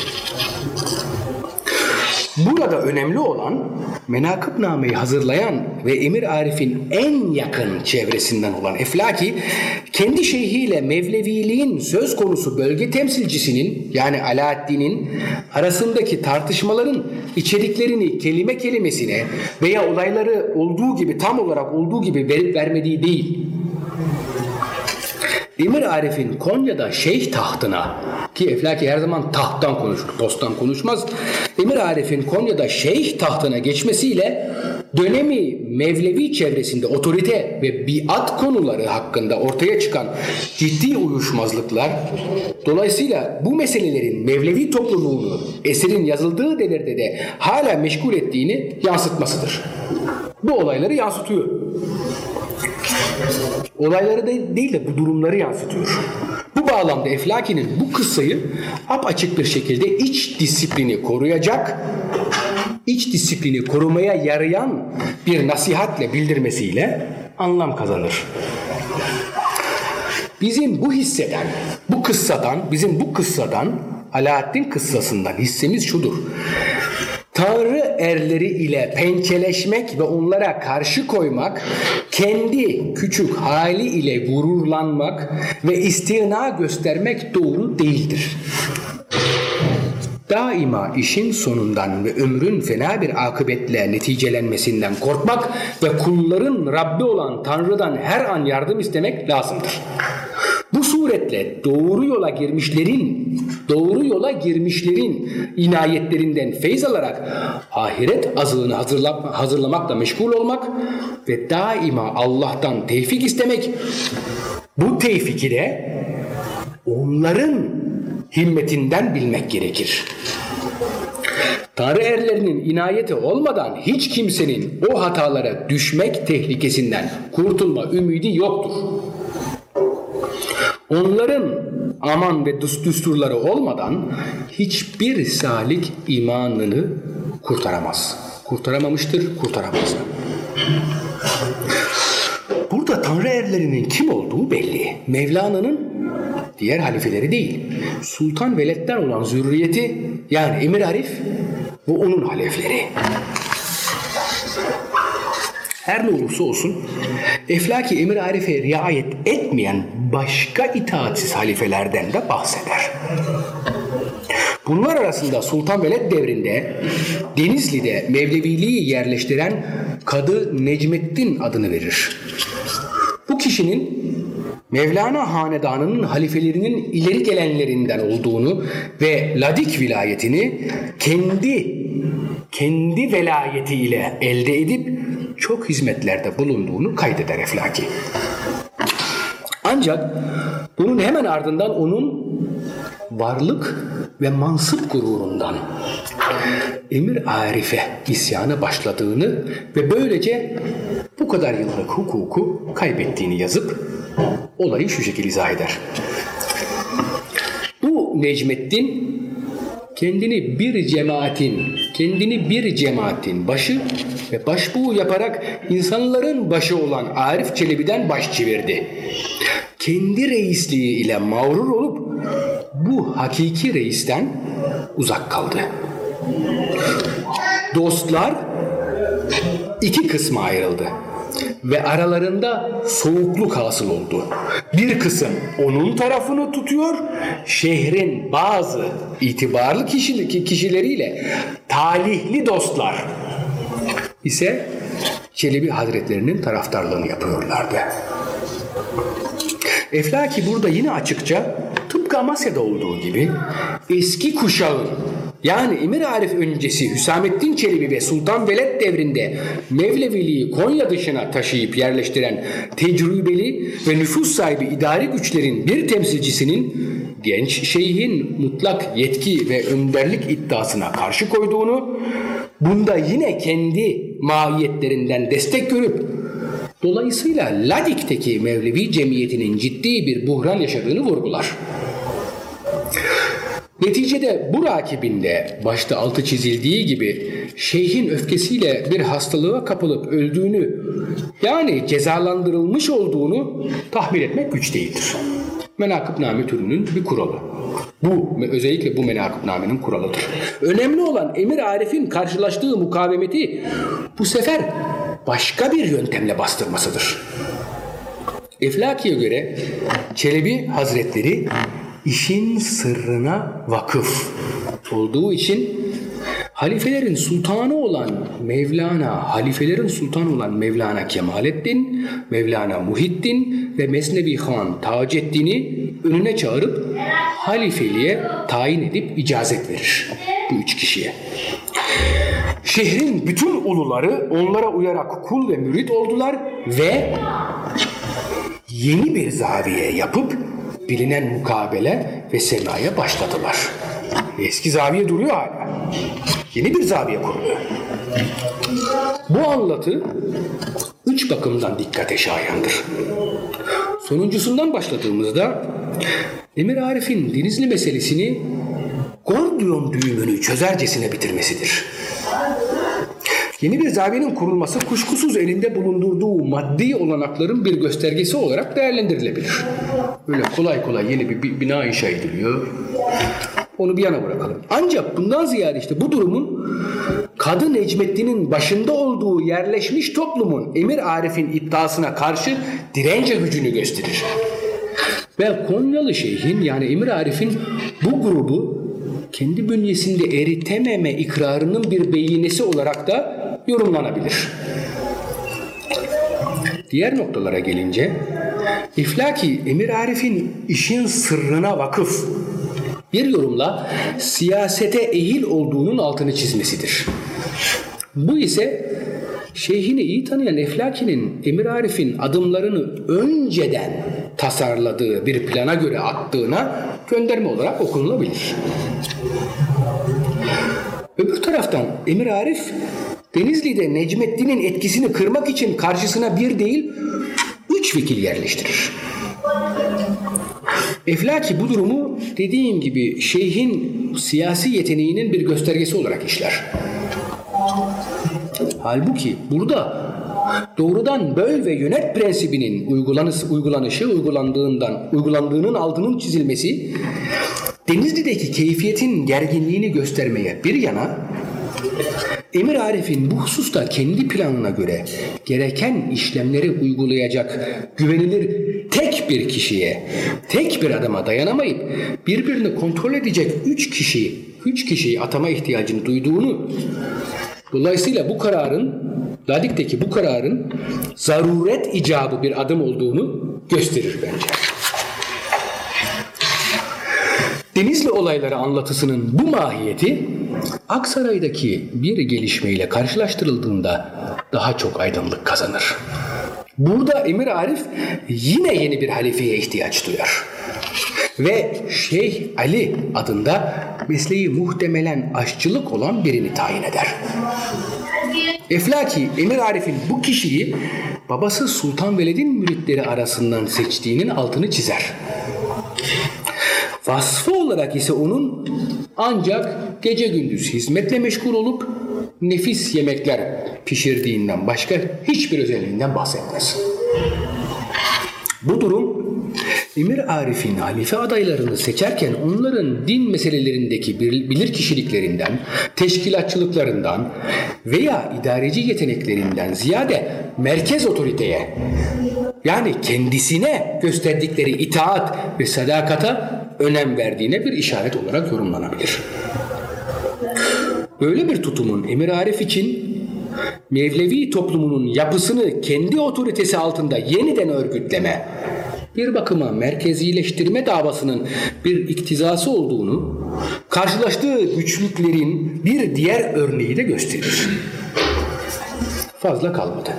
Burada önemli olan menakıbnameyi hazırlayan ve Emir Arif'in en yakın çevresinden olan Eflaki, kendi şeyhiyle Mevleviliğin söz konusu bölge temsilcisinin yani Alaaddin'in arasındaki tartışmaların içeriklerini kelime kelimesine veya olayları olduğu gibi tam olarak olduğu gibi verip vermediği değil, Emir Arif'in Konya'da şeyh tahtına ki Eflaki her zaman tahttan konuşur, posttan konuşmaz. Emir Arif'in Konya'da şeyh tahtına geçmesiyle dönemi Mevlevi çevresinde otorite ve biat konuları hakkında ortaya çıkan ciddi uyuşmazlıklar dolayısıyla bu meselelerin Mevlevi topluluğunu eserin yazıldığı devirde de hala meşgul ettiğini yansıtmasıdır. Bu olayları yansıtıyor. Olayları da değil de bu durumları yansıtıyor. Bu bağlamda Eflaki'nin bu kıssayı açık bir şekilde iç disiplini koruyacak, iç disiplini korumaya yarayan bir nasihatle bildirmesiyle anlam kazanır. Bizim bu hisseden, bu kıssadan, bizim bu kıssadan Alaaddin kıssasından hissemiz şudur. Tanrı erleri ile pençeleşmek ve onlara karşı koymak, kendi küçük hali ile gururlanmak ve istina göstermek doğru değildir. Daima işin sonundan ve ömrün fena bir akıbetle neticelenmesinden korkmak ve kulların Rabbi olan Tanrı'dan her an yardım istemek lazımdır. Suretle doğru yola girmişlerin, doğru yola girmişlerin inayetlerinden feyz alarak ahiret azığını hazırlamakla meşgul olmak ve daima Allah'tan tevfik istemek, bu tevfiki de onların himmetinden bilmek gerekir. Tanrı erlerinin inayeti olmadan hiç kimsenin o hatalara düşmek tehlikesinden kurtulma ümidi yoktur. Onların aman ve düsturları olmadan hiçbir salik imanını kurtaramaz. Kurtaramamıştır, kurtaramaz. Burada Tanrı erlerinin kim olduğu belli. Mevlana'nın diğer halifeleri değil. Sultan Veled'den olan zürriyeti yani Emir Arif ve onun halefleri. Her ne olursa olsun eflaki emir arife riayet etmeyen başka itaatsiz halifelerden de bahseder. Bunlar arasında Sultan Veled devrinde Denizli'de Mevleviliği yerleştiren Kadı Necmettin adını verir. Bu kişinin Mevlana Hanedanı'nın halifelerinin ileri gelenlerinden olduğunu ve Ladik vilayetini kendi kendi velayeti ile elde edip çok hizmetlerde bulunduğunu kaydeder Eflaki. Ancak bunun hemen ardından onun varlık ve mansıp gururundan Emir Arif'e isyanı başladığını ve böylece bu kadar yıllık hukuku kaybettiğini yazıp olayı şu şekilde izah eder. Bu Necmettin kendini bir cemaatin, kendini bir cemaatin başı ve başbuğu yaparak insanların başı olan Arif Çelebi'den baş çevirdi. Kendi reisliği ile mağrur olup bu hakiki reisten uzak kaldı. Dostlar iki kısma ayrıldı ve aralarında soğukluk hasıl oldu. Bir kısım onun tarafını tutuyor, şehrin bazı itibarlı kişilik kişileriyle talihli dostlar ise Çelebi Hazretlerinin taraftarlığını yapıyorlardı. Eflaki burada yine açıkça tıpkı Amasya'da olduğu gibi eski kuşağın yani Emir Arif öncesi Hüsamettin Çelebi ve Sultan Veled devrinde Mevleviliği Konya dışına taşıyıp yerleştiren tecrübeli ve nüfus sahibi idari güçlerin bir temsilcisinin genç şeyhin mutlak yetki ve önderlik iddiasına karşı koyduğunu, bunda yine kendi mahiyetlerinden destek görüp dolayısıyla Ladik'teki Mevlevi cemiyetinin ciddi bir buhran yaşadığını vurgular. Neticede bu rakibinde başta altı çizildiği gibi şeyhin öfkesiyle bir hastalığa kapılıp öldüğünü yani cezalandırılmış olduğunu tahmin etmek güç değildir. Menakıbname türünün bir kuralı. Bu özellikle bu menakıbnamenin kuralıdır. Önemli olan Emir Arif'in karşılaştığı mukavemeti bu sefer başka bir yöntemle bastırmasıdır. Eflaki'ye göre Çelebi Hazretleri işin sırrına vakıf olduğu için halifelerin sultanı olan Mevlana, halifelerin sultanı olan Mevlana Kemalettin, Mevlana Muhittin ve Mesnevi Han Taceddin'i önüne çağırıp halifeliğe tayin edip icazet verir bu üç kişiye. Şehrin bütün uluları onlara uyarak kul ve mürit oldular ve yeni bir zaviye yapıp bilinen mukabele ve semaya başladılar. Eski zaviye duruyor hala. Yeni bir zaviye kuruluyor. Bu anlatı üç bakımdan dikkate şayandır. Sonuncusundan başladığımızda Emir Arif'in Denizli meselesini Gordiyon düğümünü çözercesine bitirmesidir. Yeni bir zaviyenin kurulması kuşkusuz elinde bulundurduğu maddi olanakların bir göstergesi olarak değerlendirilebilir. Böyle kolay kolay yeni bir bina inşa ediliyor. Onu bir yana bırakalım. Ancak bundan ziyade işte bu durumun Kadı Necmettin'in başında olduğu yerleşmiş toplumun Emir Arif'in iddiasına karşı dirence gücünü gösterir. Ve Konyalı Şeyh'in yani Emir Arif'in bu grubu kendi bünyesinde eritememe ikrarının bir beyinesi olarak da yorumlanabilir. Diğer noktalara gelince İflaki Emir Arif'in işin sırrına vakıf bir yorumla siyasete ehil olduğunun altını çizmesidir. Bu ise şeyhini iyi tanıyan Eflaki'nin Emir Arif'in adımlarını önceden tasarladığı bir plana göre attığına gönderme olarak okunulabilir. Öbür taraftan Emir Arif Denizli'de Necmettin'in etkisini kırmak için karşısına bir değil üç vekil yerleştirir. Eflaki bu durumu dediğim gibi şeyhin siyasi yeteneğinin bir göstergesi olarak işler. Halbuki burada doğrudan böl ve yönet prensibinin uygulanışı, uygulanışı uygulandığından uygulandığının altının çizilmesi Denizli'deki keyfiyetin gerginliğini göstermeye bir yana Emir Arif'in bu hususta kendi planına göre gereken işlemleri uygulayacak güvenilir tek bir kişiye, tek bir adama dayanamayıp birbirini kontrol edecek üç kişi, üç kişiyi atama ihtiyacını duyduğunu Dolayısıyla bu kararın Ladik'teki bu kararın zaruret icabı bir adım olduğunu gösterir bence. Denizli olayları anlatısının bu mahiyeti Aksaray'daki bir gelişmeyle karşılaştırıldığında daha çok aydınlık kazanır. Burada Emir Arif yine yeni bir halifeye ihtiyaç duyar. Ve Şeyh Ali adında mesleği muhtemelen aşçılık olan birini tayin eder. Eflaki Emir Arif'in bu kişiyi babası Sultan Veled'in müritleri arasından seçtiğinin altını çizer. Vasfı olarak ise onun ancak gece gündüz hizmetle meşgul olup nefis yemekler pişirdiğinden başka hiçbir özelliğinden bahsetmez. Bu durum Emir Arif'in halife adaylarını seçerken onların din meselelerindeki bilir kişiliklerinden, teşkilatçılıklarından veya idareci yeteneklerinden ziyade merkez otoriteye yani kendisine gösterdikleri itaat ve sadakata önem verdiğine bir işaret olarak yorumlanabilir. Böyle bir tutumun Emir Arif için Mevlevi toplumunun yapısını kendi otoritesi altında yeniden örgütleme, bir bakıma merkezileştirme davasının bir iktizası olduğunu, karşılaştığı güçlüklerin bir diğer örneği de gösterir. Fazla kalmadı.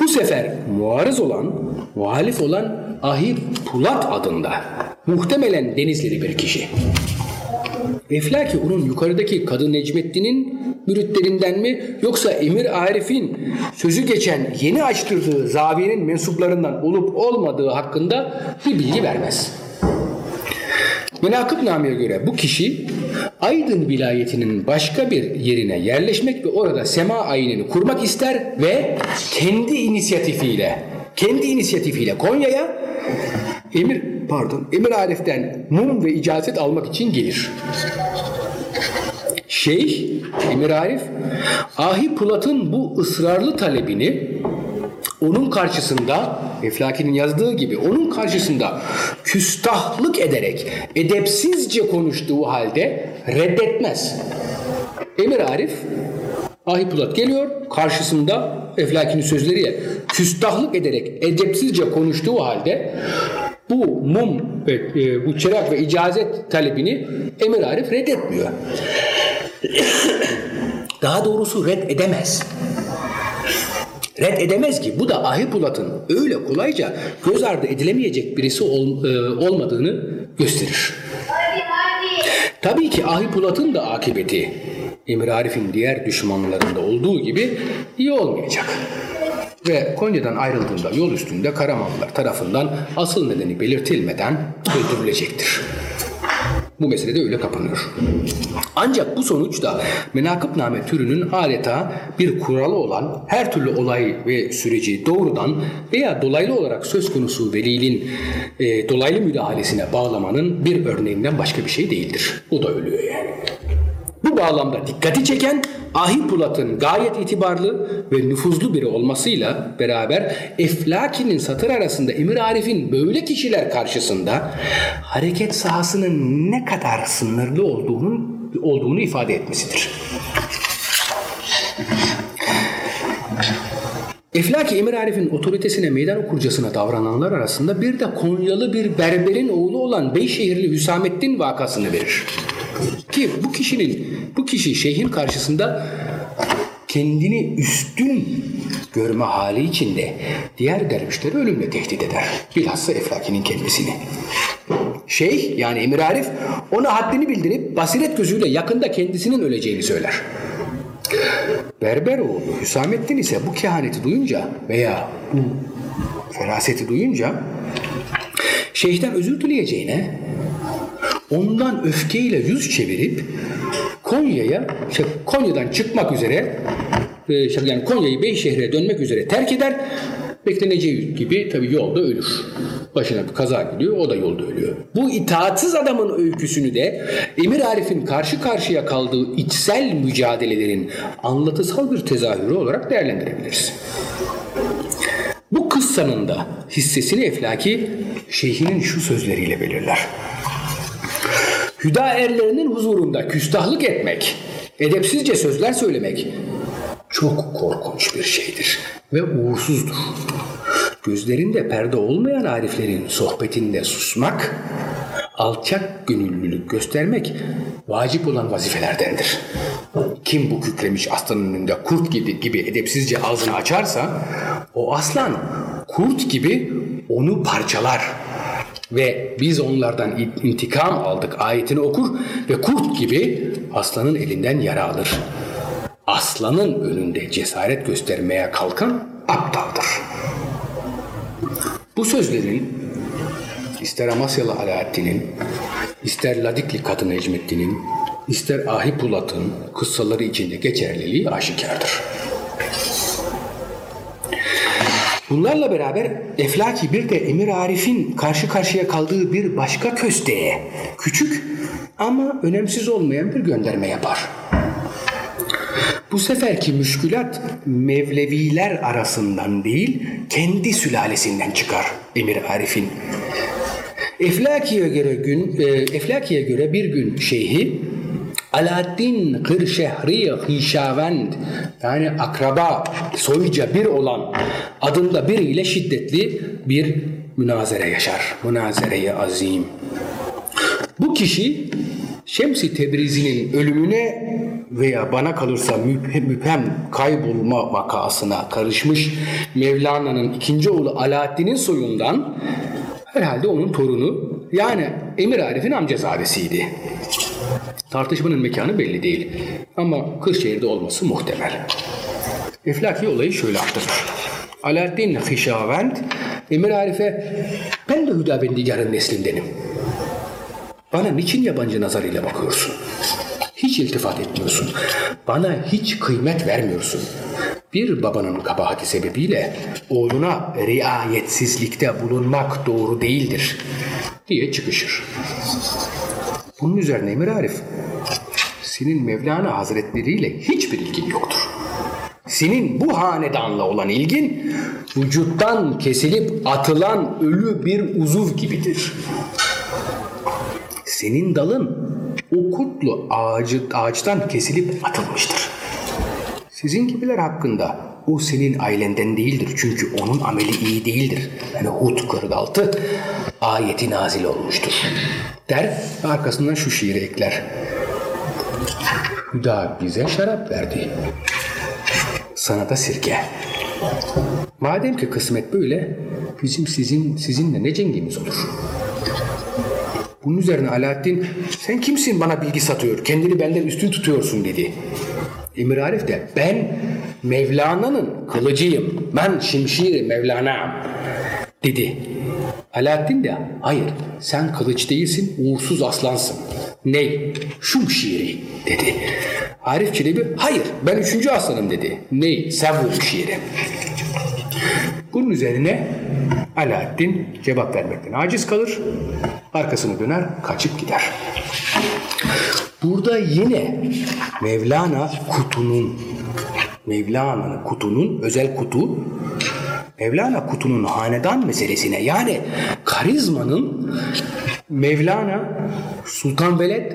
Bu sefer muarız olan, muhalif olan Ahi Pulat adında muhtemelen Denizlili bir kişi. Eflaki onun yukarıdaki Kadın Necmettin'in müritlerinden mi yoksa Emir Arif'in sözü geçen yeni açtırdığı zaviyenin mensuplarından olup olmadığı hakkında bir bilgi vermez. Menakıb Nami'ye göre bu kişi Aydın vilayetinin başka bir yerine yerleşmek ve orada sema ayinini kurmak ister ve kendi inisiyatifiyle kendi inisiyatifiyle Konya'ya Emir pardon Emir Arif'ten mum ve icazet almak için gelir. Şeyh Emir Arif Ahi Pulat'ın bu ısrarlı talebini onun karşısında Eflaki'nin yazdığı gibi onun karşısında küstahlık ederek edepsizce konuştuğu halde reddetmez. Emir Arif Ahi Pulat geliyor karşısında Eflaki'nin sözleriyle küstahlık ederek edepsizce konuştuğu halde bu mum ve e, bu çırak ve icazet talebini Emir Arif reddetmiyor. Daha doğrusu red edemez. Red edemez ki bu da Ahi Pulat'ın öyle kolayca göz ardı edilemeyecek birisi ol, e, olmadığını gösterir. Tabii ki Ahi Pulat'ın da akıbeti Emir Arif'in diğer düşmanlarında olduğu gibi iyi olmayacak. Ve Konya'dan ayrıldığında yol üstünde Karamanlılar tarafından asıl nedeni belirtilmeden öldürülecektir. Bu mesele de öyle kapanıyor. Ancak bu sonuçta menakıbname türünün adeta bir kuralı olan her türlü olay ve süreci doğrudan veya dolaylı olarak söz konusu velinin e, dolaylı müdahalesine bağlamanın bir örneğinden başka bir şey değildir. O da ölüyor yani. Bu bağlamda dikkati çeken Ahi Pulat'ın gayet itibarlı ve nüfuzlu biri olmasıyla beraber Eflaki'nin satır arasında Emir Arif'in böyle kişiler karşısında hareket sahasının ne kadar sınırlı olduğunu, olduğunu ifade etmesidir. Eflaki Emir Arif'in otoritesine meydan okurcasına davrananlar arasında bir de Konyalı bir berberin oğlu olan Beyşehirli Hüsamettin vakasını verir. Ki bu kişinin, bu kişi şeyhin karşısında kendini üstün görme hali içinde diğer dervişleri ölümle tehdit eder. Bilhassa Eflaki'nin kendisini. Şeyh yani Emir Arif ona haddini bildirip basiret gözüyle yakında kendisinin öleceğini söyler. Berberoğlu Hüsamettin ise bu kehaneti duyunca veya bu feraseti duyunca şeyhten özür dileyeceğine ondan öfkeyle yüz çevirip Konya'ya şey, Konya'dan çıkmak üzere e, yani Konya'yı Beyşehir'e dönmek üzere terk eder. Bekleneceği gibi tabii yolda ölür. Başına bir kaza gidiyor, o da yolda ölüyor. Bu itaatsız adamın öyküsünü de Emir Arif'in karşı karşıya kaldığı içsel mücadelelerin anlatısal bir tezahürü olarak değerlendirebiliriz. Bu kıssanın da hissesini Eflaki şeyhinin şu sözleriyle belirler. Hüda erlerinin huzurunda küstahlık etmek, edepsizce sözler söylemek çok korkunç bir şeydir ve uğursuzdur. Gözlerinde perde olmayan ariflerin sohbetinde susmak, alçak gönüllülük göstermek vacip olan vazifelerdendir. Kim bu kükremiş aslanın önünde kurt gibi, gibi edepsizce ağzını açarsa o aslan kurt gibi onu parçalar ve biz onlardan intikam aldık ayetini okur ve kurt gibi aslanın elinden yara alır. Aslanın önünde cesaret göstermeye kalkan aptaldır. Bu sözlerin ister Amasyalı Alaaddin'in, ister Ladikli Kadın Necmettin'in, ister Ahi Pulat'ın kıssaları içinde geçerliliği aşikardır. Bunlarla beraber Eflaki bir de Emir Arif'in karşı karşıya kaldığı bir başka kösteğe küçük ama önemsiz olmayan bir gönderme yapar. Bu seferki müşkülat Mevleviler arasından değil, kendi sülalesinden çıkar Emir Arif'in. Eflaki'ye göre gün e, Eflaki'ye göre bir gün şeyhi Alaaddin Kırşehri Hişavend yani akraba soyca bir olan adında biriyle şiddetli bir münazere yaşar. Münazere-i azim. Bu kişi Şemsi Tebrizi'nin ölümüne veya bana kalırsa müphem kaybolma vakasına karışmış Mevlana'nın ikinci oğlu Alaaddin'in soyundan herhalde onun torunu yani Emir Arif'in amcazadesiydi. Tartışmanın mekanı belli değil ama Kırşehir'de olması muhtemel. Eflaki olayı şöyle aktarır. Alaaddin Hişavend Emir Arif'e ben de Hüdavendigar'ın neslindenim. Bana niçin yabancı nazarıyla bakıyorsun? Hiç iltifat etmiyorsun. Bana hiç kıymet vermiyorsun. Bir babanın kabahati sebebiyle oğluna riayetsizlikte bulunmak doğru değildir diye çıkışır. Bunun üzerine Emir Arif, senin Mevlana Hazretleri ile hiçbir ilgin yoktur. Senin bu hanedanla olan ilgin vücuttan kesilip atılan ölü bir uzuv gibidir. Senin dalın o kutlu ağacı, ağaçtan kesilip atılmıştır. Sizin gibiler hakkında o senin ailenden değildir. Çünkü onun ameli iyi değildir. Yani Hud 46 ayeti nazil olmuştur. Der arkasından şu şiiri ekler. Hüda bize şarap verdi. Sana da sirke. Madem ki kısmet böyle, bizim sizin sizinle ne cengimiz olur? Bunun üzerine Alaaddin sen kimsin bana bilgi satıyor kendini benden üstün tutuyorsun dedi. Emir Arif de ben Mevlana'nın kılıcıyım. Ben şimşiri Mevlana'm dedi. Alaaddin de hayır sen kılıç değilsin uğursuz aslansın. Ney? Şum şiiri dedi. Arif Çelebi hayır ben üçüncü aslanım dedi. Ney? Sen vur şiiri. Bunun üzerine Alaaddin cevap vermekten aciz kalır. Arkasını döner, kaçıp gider. Burada yine Mevlana kutunun Mevlana'nın kutunun özel kutu Mevlana kutunun hanedan meselesine yani karizmanın Mevlana Sultan Veled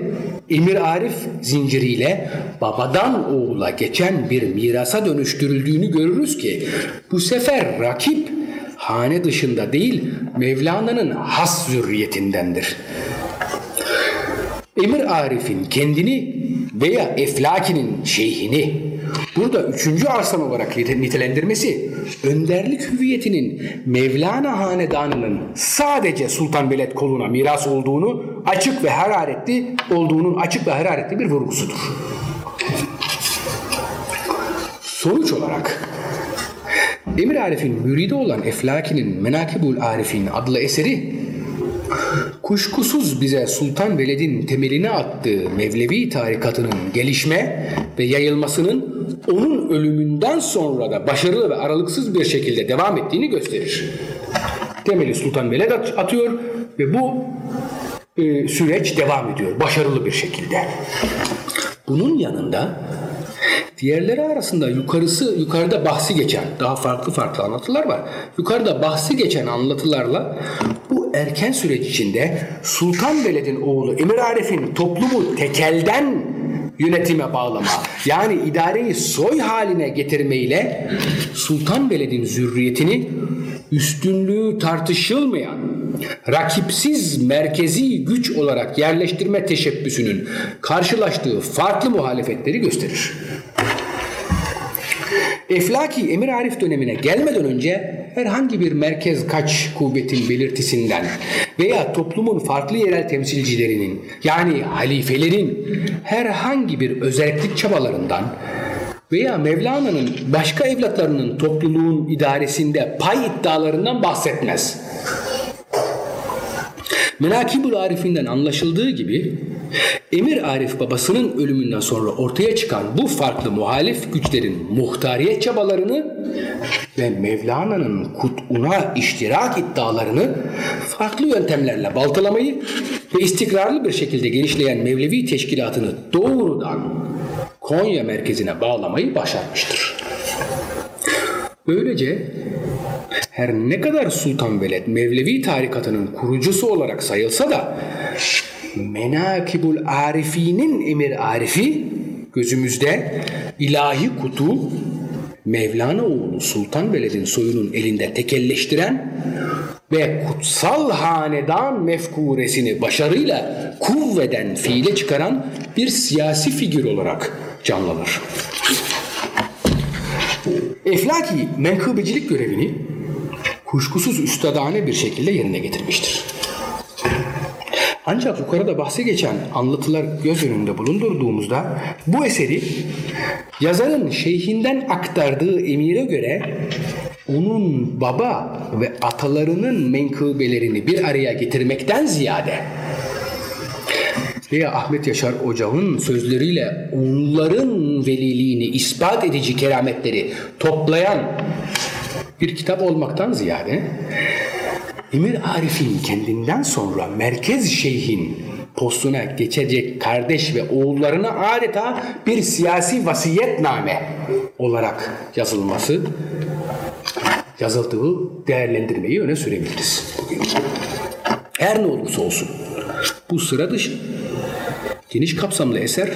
Emir Arif zinciriyle babadan oğula geçen bir mirasa dönüştürüldüğünü görürüz ki bu sefer rakip hane dışında değil Mevlana'nın has zürriyetindendir. Emir Arif'in kendini veya Eflaki'nin şeyhini burada üçüncü arslan olarak nite- nitelendirmesi önderlik hüviyetinin Mevlana Hanedanı'nın sadece Sultan Veled koluna miras olduğunu açık ve hararetli olduğunun açık ve hararetli bir vurgusudur. Sonuç olarak Emir Arif'in müridi olan Eflaki'nin Menakibul Arifin adlı eseri kuşkusuz bize Sultan Veled'in temelini attığı Mevlevi tarikatının gelişme ve yayılmasının onun ölümünden sonra da başarılı ve aralıksız bir şekilde devam ettiğini gösterir. Temeli Sultan Veled at- atıyor ve bu e, süreç devam ediyor başarılı bir şekilde. Bunun yanında Diğerleri arasında yukarısı yukarıda bahsi geçen daha farklı farklı anlatılar var. Yukarıda bahsi geçen anlatılarla bu erken süreç içinde Sultan Veled'in oğlu Emir Arif'in toplumu tekelden yönetime bağlama yani idareyi soy haline getirmeyle Sultan Veled'in zürriyetini üstünlüğü tartışılmayan rakipsiz merkezi güç olarak yerleştirme teşebbüsünün karşılaştığı farklı muhalefetleri gösterir. Eflaki Emir Arif dönemine gelmeden önce herhangi bir merkez kaç kuvvetin belirtisinden veya toplumun farklı yerel temsilcilerinin yani halifelerin herhangi bir özellik çabalarından veya Mevlana'nın başka evlatlarının topluluğun idaresinde pay iddialarından bahsetmez. Menakibul Arif'inden anlaşıldığı gibi Emir Arif babasının ölümünden sonra ortaya çıkan bu farklı muhalif güçlerin muhtariyet çabalarını ve Mevlana'nın kut'una iştirak iddialarını farklı yöntemlerle baltalamayı ve istikrarlı bir şekilde genişleyen Mevlevi teşkilatını doğrudan Konya merkezine bağlamayı başarmıştır. Böylece her ne kadar Sultan Veled Mevlevi tarikatının kurucusu olarak sayılsa da Menakibul Arifinin emir Arifi gözümüzde ilahi kutu Mevlana oğlu Sultan Veled'in soyunun elinde tekelleştiren ve kutsal hanedan mefkuresini başarıyla kuvveden fiile çıkaran bir siyasi figür olarak canlanır. Eflaki menkıbecilik görevini kuşkusuz üstadane bir şekilde yerine getirmiştir. Ancak yukarıda bahse geçen anlatılar göz önünde bulundurduğumuzda bu eseri yazarın şeyhinden aktardığı emire göre onun baba ve atalarının menkıbelerini bir araya getirmekten ziyade veya Ahmet Yaşar Ocağ'ın sözleriyle onların veliliğini ispat edici kerametleri toplayan bir kitap olmaktan ziyade Emir Arif'in kendinden sonra merkez şeyhin postuna geçecek kardeş ve oğullarına adeta bir siyasi vasiyetname olarak yazılması yazıldığı değerlendirmeyi öne sürebiliriz bugün. Her ne olursa olsun bu sıra dışı geniş kapsamlı eser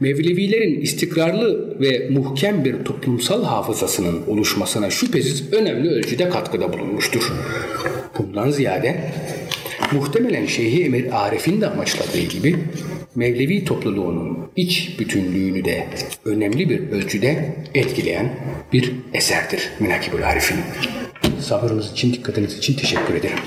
Mevlevilerin istikrarlı ve muhkem bir toplumsal hafızasının oluşmasına şüphesiz önemli ölçüde katkıda bulunmuştur. Bundan ziyade muhtemelen Şeyhi Emir Arif'in de amaçladığı gibi Mevlevi topluluğunun iç bütünlüğünü de önemli bir ölçüde etkileyen bir eserdir Menakibül Arif'in. Sabrınız için, dikkatiniz için teşekkür ederim.